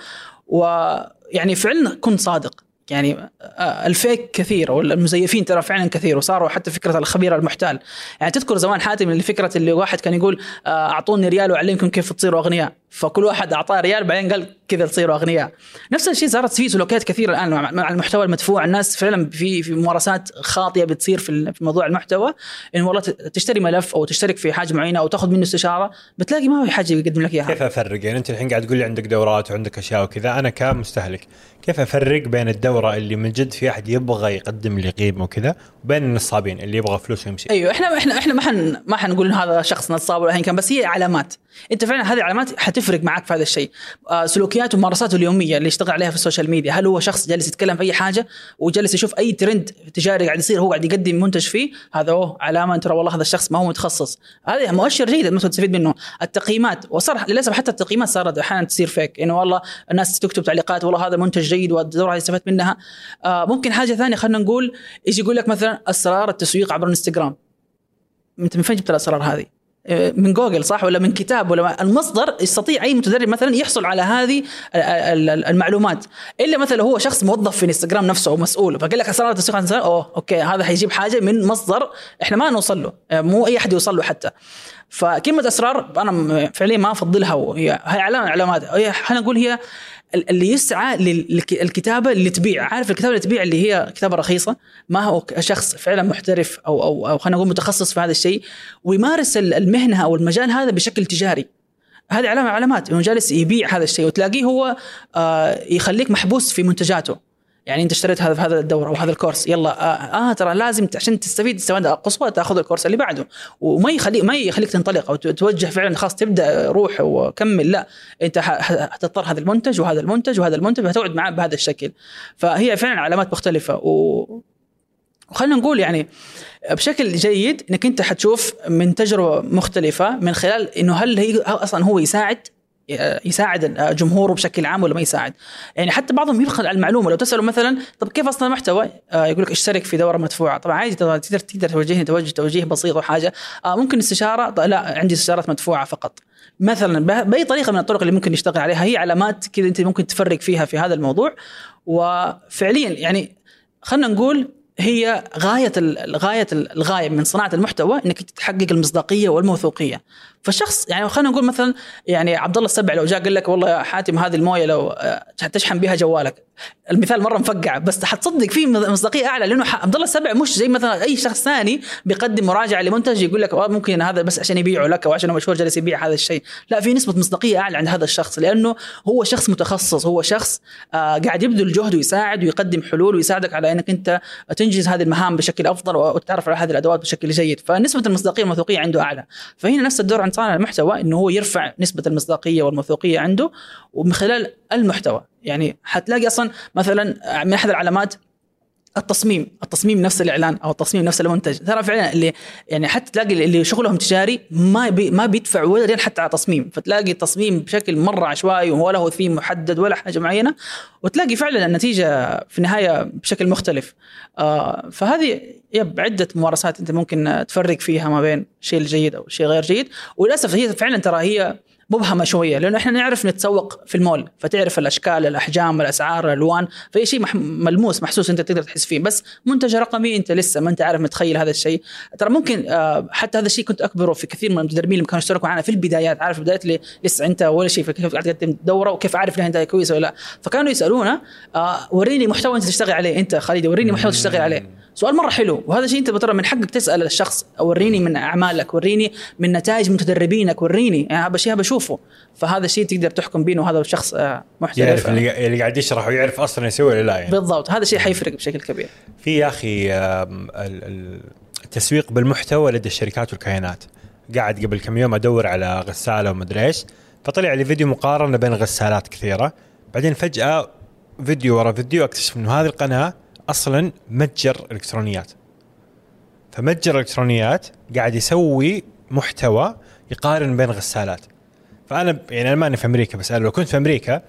ويعني فعلا كن صادق. يعني آه، الفيك كثير والمزيفين ترى فعلا كثير وصاروا حتى فكرة الخبير المحتال. يعني تذكر زمان حاتم اللي فكرة اللي واحد كان يقول آه، أعطوني ريال وأعلمكم كيف تصيروا أغنياء. فكل واحد أعطاه ريال بعدين قال كذا تصيروا أغنياء. نفس الشيء صارت في سلوكيات كثيرة الآن مع المحتوى المدفوع. الناس فعلا في في ممارسات خاطئة بتصير في موضوع المحتوى انه والله تشتري ملف أو تشترك في حاجة معينة أو تاخذ منه استشارة بتلاقي ما في حاجة يقدم لك إياها. كيف أفرق؟ يعني أنت الحين قاعد تقول لي عندك دورات وعندك أشياء وكذا أنا كمستهلك كيف أفرق بين الدورة اللي من جد في أحد يبغى يقدم لي قيمة وكذا وبين النصابين اللي يبغى فلوس ويمشي؟ أيوه إحنا إحنا إحنا ما حن ما حنقول هذا شخص نصاب ولا كان بس هي علامات. أنت فعلا هذه العلامات حتفرق معك في هذا الشيء. آه سلوكياته وممارساته اليومية اللي يشتغل عليها في السوشيال ميديا. هل هو شخص جالس يتكلم في أي حاجة وجالس يشوف أي ترند تجاري قاعد يصير هو قاعد يقدم منتج فيه؟ هذا هو علامة ترى والله هذا الشخص ما هو متخصص. هذا مؤشر جيد انك تستفيد منه. التقييمات وصار للأسف حتى التقييمات صارت أحيانا تصير فيك إنه والله الناس تكتب تعليقات والله هذا منتج جيد والدوره استفدت منها. آه ممكن حاجة ثانية خلينا نقول يجي يقول لك مثلا أسرار التسويق عبر الانستغرام. أنت من فين جبت الأسرار هذه؟ من جوجل صح؟ ولا من كتاب ولا المصدر يستطيع أي متدرب مثلا يحصل على هذه ال- ال- ال- المعلومات. إلا مثلا هو شخص موظف في انستغرام نفسه أو مسؤول فقال لك أسرار التسويق أوه أوكي هذا حيجيب حاجة من مصدر إحنا ما نوصل له مو أي أحد يوصل له حتى. فكلمة أسرار أنا فعليا ما أفضلها وهي هي علامه علامات. هي نقول هي اللي يسعى للكتابه اللي تبيع. عارف الكتابة اللي تبيع اللي هي كتابة رخيصة؟ ما هو شخص فعلا محترف أو أو أو خلينا نقول متخصص في هذا الشيء ويمارس ال- المهنة أو المجال هذا بشكل تجاري. هذه علامه علامات. إنه جالس يبيع هذا الشيء وتلاقيه هو آه يخليك محبوس في منتجاته. يعني انت اشتريت هذا في هذا الدورة أو هذا الكورس يلا آه, آه ترى لازم عشان تستفيد استفاده قصوى تاخذ الكورس اللي بعده. وما يخليك ما يخليك تنطلق أو توجه فعلا خلاص تبدأ روح وكمل لا. أنت حتضطر هذا المنتج وهذا المنتج وهذا المنتج وهتقعد معاه بهذا الشكل. فهي فعلا علامات مختلفة. و وخلينا نقول يعني بشكل جيد إنك أنت حتشوف من تجربة مختلفة من خلال إنه هل هي أصلا هو يساعد يساعد جمهوره بشكل عام ولا ما يساعد؟ يعني حتى بعضهم يبخل على المعلومة. لو تساله مثلا طب كيف أصلا المحتوى آه، يقول لك اشترك في دورة مدفوعة. طبعا عادي تقدر تقدر توجهني توجه توجيه بسيط وحاجه آه، ممكن استشارة لا عندي استشارات مدفوعة فقط. مثلا بأي طريقة من الطرق اللي ممكن يشتغل عليها. هي علامات كذا أنت ممكن تفرق فيها في هذا الموضوع. وفعليا يعني خلينا نقول هي غاية ال- غاية ال- الغاية من صناعة المحتوى إنك تحقق المصداقية والموثوقية. فالشخص يعني خلينا نقول مثلا يعني عبد الله السبع لو جاء قال لك والله يا حاتم هذه الموية لو آه، تشحن بها جوالك. المثال مرة مفقع بس حتصدق فيه مصداقية أعلى لأنه عبد الله السبع مش زي مثلا أي شخص ثاني بيقدم مراجعة لمنتج يقول لك آه، ممكن هذا بس عشان يبيعه لك أو عشان هو مشهور جالس يبيع هذا الشيء. لا في نسبة مصداقية أعلى عند هذا الشخص لأنه هو شخص متخصص هو شخص آه قاعد يبذل جهد ويساعد ويقدم حلول ويساعدك على إنك أنت تنجز هذه المهام بشكل أفضل وتتعرف على هذه الأدوات بشكل جيد. فنسبة المصداقية والموثوقيه عنده أعلى. فهنا نفس الدور عند صانع المحتوى إنه هو يرفع نسبة المصداقية والموثوقية عنده ومن خلال المحتوى. يعني حتلاقي أصلا مثلا من أحد العلامات التصميم التصميم نفس الإعلان أو التصميم نفس المنتج. ترى فعلا اللي يعني حتى تلاقي اللي شغلهم تجاري ما بي ما بيدفع ولا ريال حتى على تصميم. فتلاقي التصميم بشكل مرة عشوائي ولا هو ثيم محدد ولا حاجة معينة وتلاقي فعلا النتيجة في النهاية بشكل مختلف. آه فهذه يب عدة ممارسات أنت ممكن تفرق فيها ما بين الشيء الجيد أو الشيء غير جيد. وللأسف هي فعلا ترى هي مبهمة شوية لأنه إحنا نعرف نتسوق في المول فتعرف الأشكال الأحجام الأسعار الألوان فأي شيء ملموس محسوس أنت تقدر تحس فيه. بس منتج رقمي أنت لسه ما أنت عارف متخيل هذا الشيء. ترى ممكن آه، حتى هذا الشيء كنت أكبره في كثير من المتدربين اللي كانوا يشتركوا معنا في البدايات عارف بداية اللي لسه أنت ولا شيء فكيف قاعد تقدم دورة وكيف عارف إنها انت كويسة ولا لا. فكانوا يسألونا آه، وريني محتوى أنت تشتغل عليه أنت خالد وريني محتوى تشتغل عليه. سؤال مرة حلو وهذا شيء أنت ترى من حقك تسأل الشخص وريني من أعمالك وريني من نتائج متدربينك وريني يعني هذا الشيء بشوفه فهذا الشيء تقدر تحكم بيه انه هذا الشخص آه، محترف. يعرف اللي, اللي قاعد يشرح ويعرف أصلا يسوي ولا لا يعني. بالضبط. هذا الشيء حيفرق بشكل كبير. في يا أخي التسويق بالمحتوى لدى الشركات والكيانات. قاعد قبل كم يوم أدور على غسالة ومدري إيش فطلع لي فيديو مقارنة بين غسالات كثيرة. بعدين فجأة فيديو ورا فيديو أكتشف إنه هذه القناة أصلا متجر إلكترونيات. فمتجر الالكترونيات قاعد يسوي محتوى يقارن بين غسالات. فأنا يعني أنا ماني في أمريكا بس لو كنت في أمريكا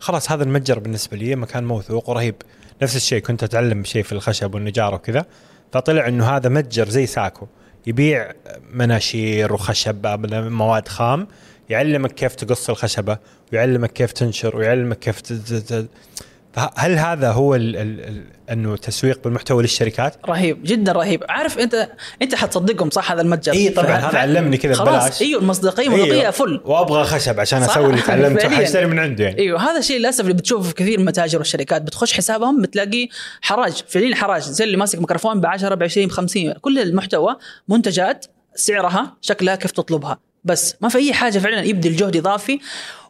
خلاص هذا المتجر بالنسبة لي مكان موثوق ورهيب. نفس الشيء كنت أتعلم شيء في الخشب والنجارة وكذا فطلع إنه هذا متجر زي ساكو. يبيع مناشير وخشب مواد خام يعلمك كيف تقص الخشبة ويعلمك كيف تنشر ويعلمك كيف هل هذا هو ال ال ال أنه تسويق بالمحتوى للشركات؟ رهيب جدا رهيب عارف أنت أنت حتصدقهم صح هذا المتجر إي طبعاً، هذا علمني كذا خلاص ببلاش. إيوه المصداقية أيوه. مصداقيه فل وأبغى خشب عشان. أسوي اللي تعلمته. حاشتري من عنده يعني إيوه هذا الشيء للأسف اللي بتشوفه في كثير من المتاجر والشركات بتخش حسابهم بتلاقي حراج فعليا حراج زي اللي ماسك ميكروفون ب 10 ب 20 ب 50 كل المحتوى منتجات سعرها شكلها كيف تطلبها بس ما في أي حاجة فعلا يبذل جهد اضافي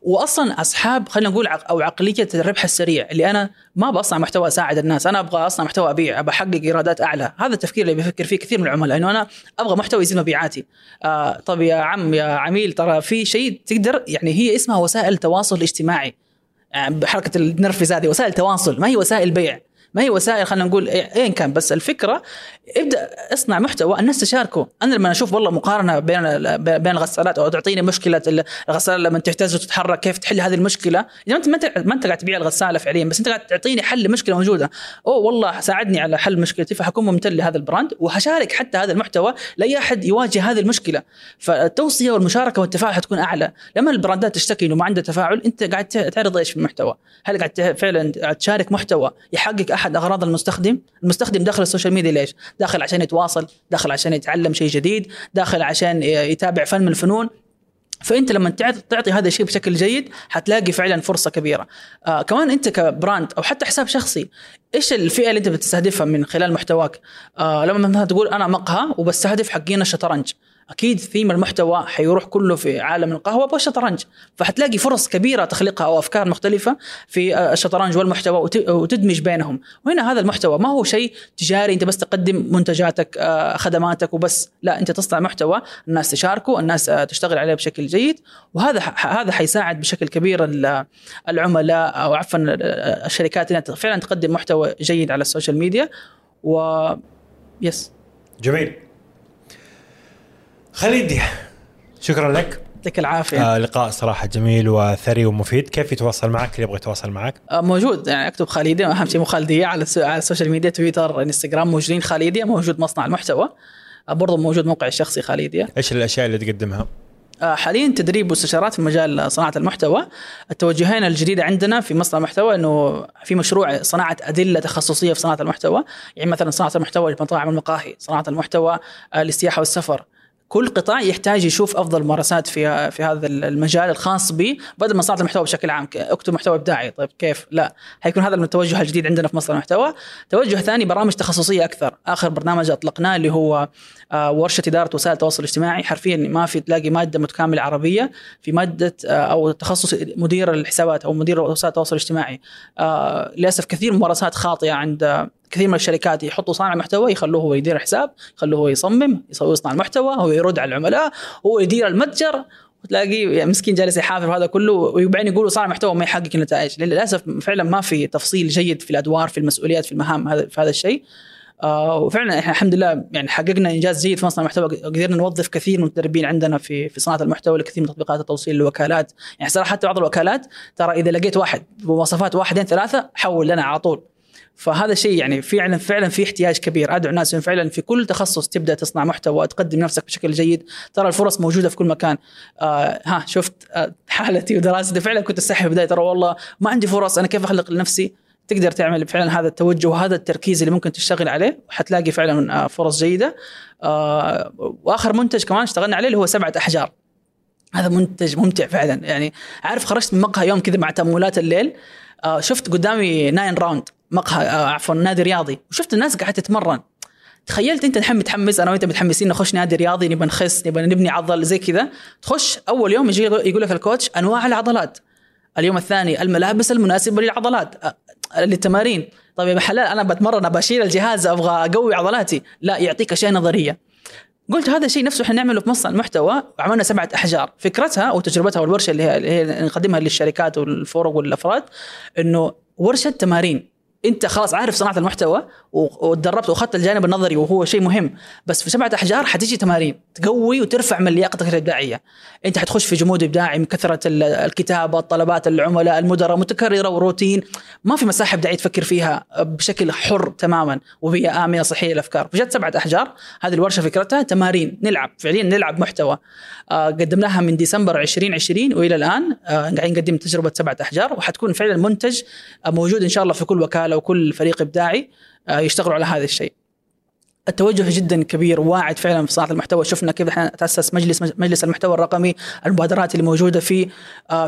واصلا أصحاب خلينا نقول عق- أو عقلية الربح السريع اللي أنا ما أبغى اصنع محتوى أساعد الناس أنا أبغى أصنع محتوى أبيع أبغى أحقق إيرادات أعلى. هذا التفكير اللي بيفكر فيه كثير من العملاء إنه أنا أبغى محتوى يزيد مبيعاتي. آه طب يا عم يا عميل ترى في شيء تقدر؟ يعني هي اسمها وسائل التواصل الاجتماعي يعني بحركه النرفز هذه وسائل تواصل ما هي وسائل بيع. ما هي وسائل خلينا نقول إيه- ايا كان بس الفكرة ابدأ اصنع محتوى الناس تشاركه. أنا لما أشوف والله مقارنة بين بين الغسالات أو تعطيني مشكلة ال- الغسالة لما تهتز وتتحرك كيف تحل هذه المشكلة؟ إذا أنت ما أنت قاعد تبيع الغسالة فعليا بس أنت قاعد تعطيني حل لمشكله موجودة. أوه والله ساعدني على حل مشكلتي فحكون ممتن لهذا البراند وهشارك حتى هذا المحتوى لأي أحد يواجه هذه المشكلة. فالتوصية والمشاركة والتفاعل حتكون أعلى. لما البراندات تشتكي إنه ما عنده تفاعل أنت قاعد تعرض إيش في المحتوى؟ هل قاعد فعلا قاعد تشارك محتوى يحقق أحد أغراض المستخدم؟ المستخدم داخل السوشيال ميديا ليش؟ داخل عشان يتواصل داخل عشان يتعلم شيء جديد داخل عشان يتابع فن من الفنون. فأنت لما تعط- تعطي هذا الشيء بشكل جيد حتلاقي فعلا فرصة كبيرة. آه كمان أنت ك brand أو حتى حساب شخصي إيش الفئة اللي أنت بتستهدفها من خلال محتواك؟ آه لما مثلا تقول أنا مقهى وبستهدف حقين الشطرنج. أكيد ثيم المحتوى حيروح كله في عالم القهوة والشطرنج فحتلاقي فرص كبيرة تخلقها أو أفكار مختلفة في آه، الشطرنج والمحتوى وت- وتدمج بينهم. وهنا هذا المحتوى ما هو شيء تجاري أنت بس تقدم منتجاتك آه، خدماتك وبس. لا أنت تصنع محتوى الناس تشاركه الناس آه، تشتغل عليه بشكل جيد. وهذا هذا حيساعد بشكل كبير ال- العملاء أو عفوا الشركات إنها فعلا تقدم محتوى جيد على السوشيال ميديا. و yes. جميل. خليدي شكرا لك. يعطيك العافية. آه لقاء صراحة جميل وثري ومفيد. كيف يتواصل معك؟ اللي يبغى يتواصل معك؟ آه، موجود. يعني أكتب خالديه أهم شيء مو خالديه على على السوشيال ميديا تويتر إنستغرام موجودين خالديه موجود مصنع المحتوى. آه، برضو موجود موقع الشخصي خالديه إيش الأشياء اللي تقدمها؟ آه، حاليا تدريب واستشارات في مجال صناعة المحتوى. التوجهين الجديده عندنا في مصنع المحتوى إنه في مشروع صناعة أدلة تخصصية في صناعة المحتوى. يعني مثلا صناعة المحتوى للمطاعم والمقاهي صناعة المحتوى آه، للسياحه والسفر. كل قطاع يحتاج يشوف أفضل ممارسات في في هذا المجال الخاص به بدل من صناعه المحتوى بشكل عام أكتب محتوى إبداعي. طيب كيف؟ لا. حيكون هذا التوجه الجديد عندنا في مصنع المحتوى. توجه ثاني برامج تخصصية أكثر. آخر برنامج أطلقناه اللي هو آه، ورشة إدارة وسائل التواصل الاجتماعي. حرفيا ما في تلاقي مادة متكاملة عربية في مادة آه، أو تخصص مدير الحسابات أو مدير وسائل التواصل الاجتماعي. آه، للأسف كثير ممارسات خاطئة عند كثير من الشركات يحطوا صانع محتوى يخلوه هو يدير الحساب يخلوه هو يصمم يصنع المحتوى هو يرد على العملاء هو يدير المتجر. وتلاقيه يعني مسكين جالس يحافر هذا كله وبعدين يقولوا صانع محتوى ما يحقق النتائج للأسف فعلا ما في تفصيل جيد في الأدوار في المسؤوليات في المهام هذا في هذا الشيء. آه وفعلا إحنا الحمد لله يعني حققنا إنجاز جيد في مصنع المحتوى قدرنا نوظف كثير من المدربين عندنا في في صناعة المحتوى لكثير من تطبيقات التوصيل للوكالات. يعني صراحة حتى بعض الوكالات ترى إذا لقيت واحد بمواصفات واحدين ثلاثة حول لنا على طول. فهذا الشيء يعني فعلا فعلا في احتياج كبير. أدعو الناس فعلا في كل تخصص تبدأ تصنع محتوى وتقدم نفسك بشكل جيد. ترى الفرص موجودة في كل مكان. آه ها شفت آه حالتي ودراستي. فعلا كنت أستحي في البداية. ترى والله ما عندي فرص. أنا كيف أخلق لنفسي؟ تقدر تعمل فعلا هذا التوجه وهذا التركيز اللي ممكن تشتغل عليه وحتلاقي فعلا فرص جيدة. آه وآخر منتج كمان اشتغلنا عليه اللي هو سبعة أحجار. هذا منتج ممتع فعلا. يعني عارف خرجت من مقهى يوم كذا مع تأملات الليل. آه شفت قدامي Nine Round. مقهى آه عفوا نادي رياضي. وشفت الناس قاعدة تتمرن. تخيلت أنت الحين متحمس أنا وأنت متحمسين نخش نادي رياضي نبغى نخس نبغى نبني عضل زي كذا. تخش أول يوم يجي يقول لك ال coach أنواع العضلات. اليوم الثاني الملابس المناسبة للعضلات للتمارين. طيب يا حلال أنا بتمرن أبغى أشيل الجهاز أبغى أقوي عضلاتي. لا يعطيك أشياء نظرية. قلت هذا الشيء نفسه إحنا نعمله في مصنع المحتوى. وعملنا سبعة أحجار. فكرتها وتجربتها والورشة اللي هي نقدمها للشركات والفرق والأفراد إنه ورشة تمارين. انت خلاص عارف صناعة المحتوى وتدربت وأخذت الجانب النظري وهو شيء مهم بس في سبعه أحجار حتيجي تمارين تقوي وترفع من لياقتك الإبداعية. انت حتخش في جمود إبداعي من كثرة الكتابة طلبات العملاء المدراء متكررة وروتين. ما في مساحة إبداعية تفكر فيها بشكل حر تماما وبيئه آمنة صحية للأفكار. فجت سبعة أحجار هذه الورشة فكرتها تمارين نلعب فعليا نلعب محتوى. آه قدمناها من ديسمبر 2020 وإلى الآن. آه قاعدين نقدم تجربة سبعة أحجار وحتكون فعلا منتج آه موجود إن شاء الله في كل وكالة وكل فريق إبداعي يشتغلوا على هذا الشيء. التوجه جدا كبير واعد فعلا في صناعة المحتوى. شفنا كيف إحنا تأسس مجلس مجلس المحتوى الرقمي المبادرات اللي موجودة فيه.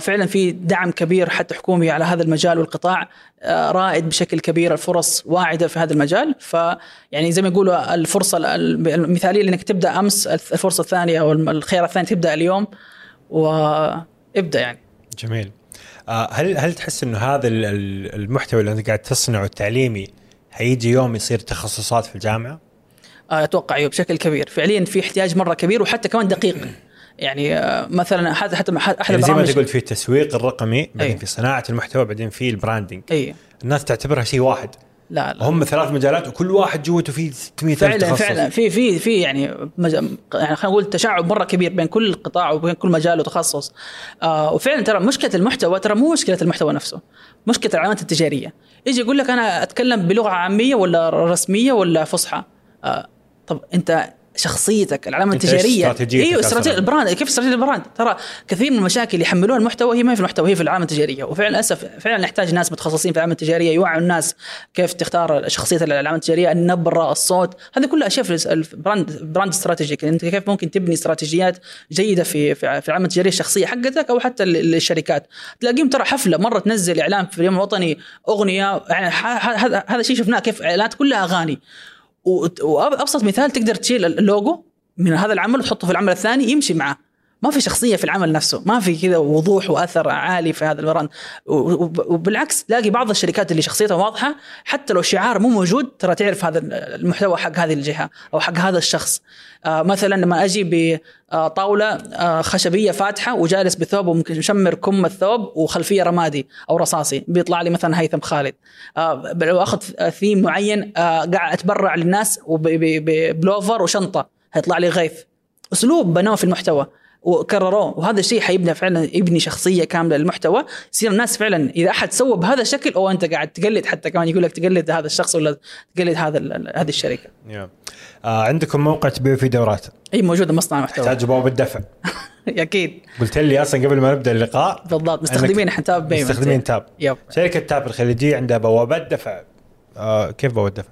فعلا في دعم كبير حتى حكومي على هذا المجال والقطاع. رائد بشكل كبير الفرص واعدة في هذا المجال. فيعني زي ما يقولوا الفرصة المثالية انك تبدأ أمس الفرصة الثانية أو الخيار الثاني تبدأ اليوم وابدأ يعني. جميل. هل هل تحس إنه هذا المحتوى اللي أنت قاعد تصنعه التعليمي حيجي يوم يصير تخصصات في الجامعة؟ أتوقع أيوه بشكل كبير، فعليا في احتياج مرة كبير وحتى كمان دقيق. يعني مثلا هذا حتى أحد يعني زي ما انت قلت في التسويق الرقمي بعدين أيه. في صناعة المحتوى بعدين في البراندنج أي الناس تعتبرها شيء واحد لا, لا. هم ثلاث مجالات وكل واحد جوته فيه 600 فعلا تخصص. فعلا. في في في يعني مج... يعني خلينا نقول تشعب مرة كبير بين كل قطاع وبين كل مجال وتخصص. آه وفعلا ترى مشكلة المحتوى ترى مو مشكلة المحتوى نفسه مشكلة العلامات التجارية. يجي يقول لك أنا أتكلم بلغة عامية ولا رسمية ولا فصحى. آه طب أنت شخصيتك العلامة التجارية. إيوه استراتيجية ال brand كيف استراتيجية ال brand؟ ترى كثير من المشاكل يحملوها المحتوى هي ما في المحتوى هي في العلامة التجارية. وفعلا للأسف فعلا نحتاج ناس متخصصين في العلامة التجارية يوعوا الناس كيف تختار شخصية العلامة التجارية النبرة الصوت هذه كلها أشياء في ال brand brand strategic. أنت كيف ممكن تبني استراتيجيات جيدة في في العلامة التجارية الشخصية حقتك أو حتى الشركات تلاقيهم ترى حفلة مرة تنزل إعلان في اليوم الوطني أغنية يعني هذا هذا شيء شفناه كيف إعلانات كلها أغاني. وابسط مثال تقدر تشيل اللوجو من هذا العمل وتحطه في العمل الثاني يمشي معه. ما في شخصية في العمل نفسه ما في كذا وضوح وأثر عالي في هذا ال brand. وبالعكس تلاقي بعض الشركات اللي شخصيتها واضحة حتى لو شعار مو موجود ترى تعرف هذا المحتوى حق هذه الجهة أو حق هذا الشخص. آه مثلا لما أجي بطاولة آه خشبية فاتحة وجالس بثوب وممكن مشمر كم الثوب وخلفية رمادي أو رصاصي بيطلع لي مثلا هيثم خالد. آه أخذ ثيم معين قاعد أتبرع للناس ببلوفر وشنطة هيطلع لي غيث. أسلوب بنوه في المحتوى. وكرروه. وهذا الشيء حيبنى فعلا يبني شخصية كاملة للمحتوى. يصير الناس فعلا إذا أحد سوى بهذا الشكل أو أنت قاعد تقلد حتى كمان يقول لك تقلد هذا الشخص ولا تقلد هذا هذه الشركة. yeah. آه عندكم موقع تبيعوا فيه دورات؟ إي موجود مصنع محتوى. تحتاج بوابه دفع أكيد. قلت لي أصلا قبل ما نبدأ اللقاء بالضبط. مستخدمين إحنا تاب مستخدمين تاب. يب. شركة تاب الخليجية عندها بوابات دفع آه كيف بوابه دفع؟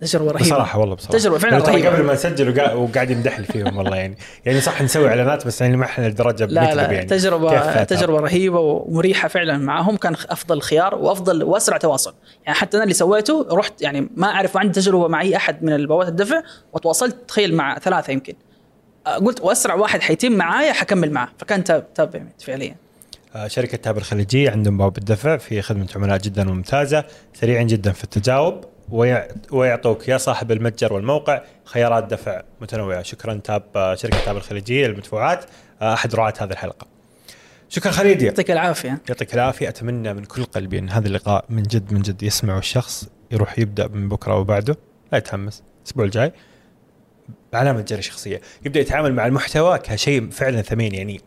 تجربة رهيبة. بصراحة والله بصراحة. تجربة فعلا رهيبة. قبل ما نسجل وقاعد, يمدح لي فيهم والله يعني يعني صح نسوي إعلانات بس يعني ما إحنا لدرجة لا لا يعني. تجربه تجربة رهيبة ومريحة فعلا معهم كان أفضل خيار وأفضل وأسرع تواصل. يعني حتى أنا اللي سويته رحت يعني ما أعرف عندي تجربة مع أي أحد من البوابات الدفع وتواصلت تخيل مع ثلاثة يمكن. قلت وأسرع واحد حيتم معايا حكمل معه فكان تاب تاب فعليا. شركة تاب الخليجية عندهم بوابة دفع في خدمة عملاء جدا ممتازة سريعين جدا في التجاوب. ويعطوك يا صاحب المتجر والموقع خيارات دفع متنوعة. شكرا تاب شركة تاب الخليجية للمدفوعات. أحد رعاة هذه الحلقة. شكرا خليدي يعطيك العافية. يعطيك العافية. أتمنى من كل قلبي إن هذا اللقاء من جد من جد يسمعه الشخص يروح يبدأ من بكرة وبعده. لا يتحمس. الأسبوع الجاي علامه جري شخصيه يبدأ يتعامل مع المحتوى كشيء فعلا ثمين يعني.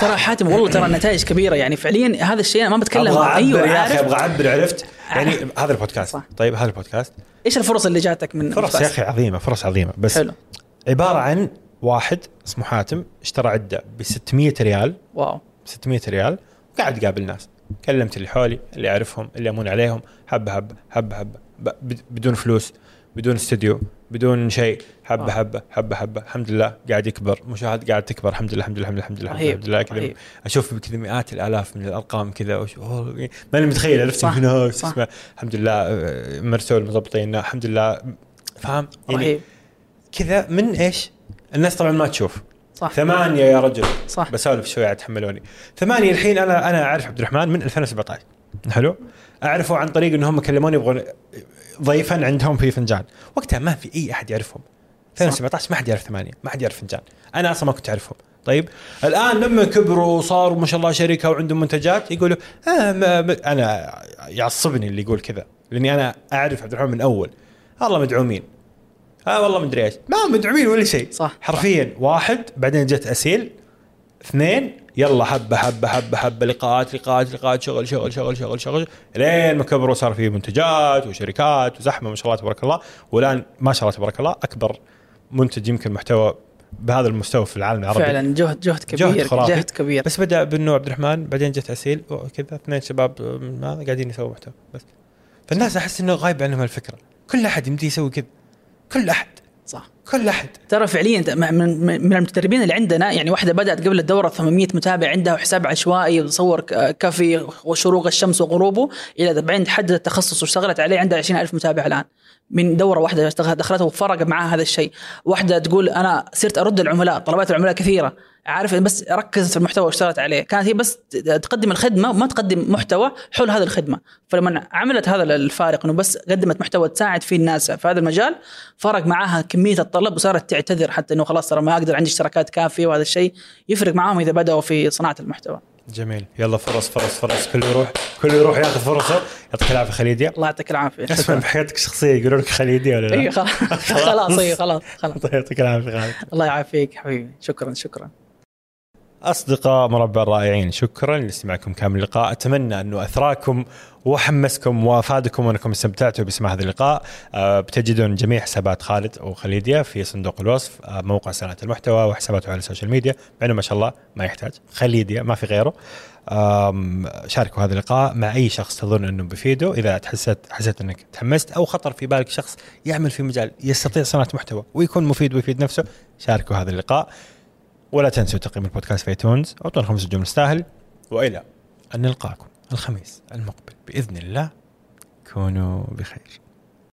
ترى حاتم والله ترى النتائج كبيرة يعني. فعليا هذا الشيء أنا ما بتكلم أبغى اعبر أيوه يا أخي أبغى أعبر عرفت؟ يعني هذا البودكاست. صح. طيب هذا البودكاست. إيش الفرص اللي جاتك من فرص يا أخي عظيمة فرص عظيمة. بس حلو. عبارة عن واحد اسمه حاتم اشترى عدة ب 600 ريال. wow. 600 ريال. وقاعد يقابل ناس. كلمت اللي حولي اللي أعرفهم اللي امون عليهم. حبه حبه حبه حبه بدون فلوس بدون استوديو. بدون شيء. حبة آه. حبة حبة حبة. الحمد لله. قاعد يكبر. مشاهد قاعد تكبر. الحمد لله الحمد لله الحمد لله الحمد لله, رهيب، الحمد لله. كذا. أشوف كذا مئات الآلاف من الأرقام كذا. ماني متخيل. عرفت. اسمه. الحمد لله آه، مرسول مضبطين. الحمد لله. فاهم؟ يعني كذا من إيش؟ الناس طبعا ما تشوف. صح. ثمانية يا رجل. صح. بسولف شوي تحملوني. ثمانية الحين أنا أنا أعرف عبد الرحمن من 2017 حلو؟ أعرفه عن طريق إنهم كلموني يبغون ضيفا عندهم في فنجان. وقتها ما في أي أحد يعرفهم. 2017 ما حد يعرف ثمانية. ما حد يعرف فنجان. أنا أصلا ما كنت أعرفهم. طيب. الآن لما كبروا وصاروا ما شاء الله شركة وعندهم منتجات يقولوا آه ما ما أنا يعصبني اللي يقول كذا. لأني أنا أعرف عبد الرحمن من أول. والله مدعومين. ها والله مدري إيش. ما مدعومين ولا شيء. صح. حرفيا واحد بعدين جت أسيل. اثنين يلا حبة حبة حبة حبة لقاءات لقاءات لقاءات شغل شغل شغل شغل شغل لين ما كبروا صار في منتجات وشركات وزحمة ما شاء الله تبارك الله. والآن ما شاء الله تبارك الله أكبر منتج يمكن محتوى بهذا المستوى في العالم العربي. فعلا جهد جهد كبير جهد خرافي. جهد كبير. بس بدأ بانه عبد الرحمن بعدين جت اسيل وكذا اثنين شباب هذا قاعدين يسووا محتوى بس. فالناس أحس إنه غايب عنهم الفكرة. كل أحد يمدي يسوي كذا. كل أحد. كل أحد. ترى فعليا من المتدربين اللي عندنا يعني واحدة بدأت قبل الدورة 800 متابع عندها حساب عشوائي وتصور ك- كافي وشروق الشمس وغروبه إلى بعدين حددت التخصص واشتغلت عليه عندها 20000 متابع الآن. من دورة واحدة دخلتها وفرق معها هذا الشيء. واحدة تقول أنا صرت أرد العملاء طلبات العملاء كثيرة. عارف بس ركزت في المحتوى واشتغلت عليه. كانت هي بس تقدم الخدمة وما تقدم محتوى حول هذه الخدمة. فلما عملت هذا الفارق إنه بس قدمت محتوى تساعد فيه الناس في هذا المجال فرق معاها كمية الطلب وصارت تعتذر حتى إنه خلاص ترى ما أقدر عندي اشتراكات كافية وهذا الشيء يفرق معاهم إذا بدأوا في صناعة المحتوى. جميل. يلا فرص فرص فرص. كله يروح كله يروح ياخذ فرصة. يعطيك العافية خليديا الله يعطيك العافية. اسمع بحياتك الشخصية يقولون لك خليدي ولا لا؟ اي خلاص. خلاص. اي خلاص خلاص. طيب يعطيك العافية خالد. الله يعافيك حبيبي. شكرا شكرا. أصدقاء مربع الرائعين شكرا لاستماعكم كامل اللقاء. أتمنى أنه أثراكم وحمسكم وافادكم وانكم استمتعتوا بسماع هذا اللقاء. أه بتجدون جميع حسابات خالد وخليديا في صندوق الوصف أه موقع صناعة المحتوى وحساباته على ال social media مع انه ما شاء الله ما يحتاج. خليديا ما في غيره. شاركوا هذا اللقاء مع أي شخص تظن أنه بيفيده إذا حسيت حسيت أنك تحمست أو خطر في بالك شخص يعمل في مجال يستطيع صناعة محتوى ويكون مفيد ويفيد نفسه شاركوا هذا اللقاء. ولا تنسوا تقييم البودكاست في ايتونز اعطونا خمس نجوم نستاهل. وإلى أن نلقاكم. الخميس المقبل بإذن الله كونوا بخير.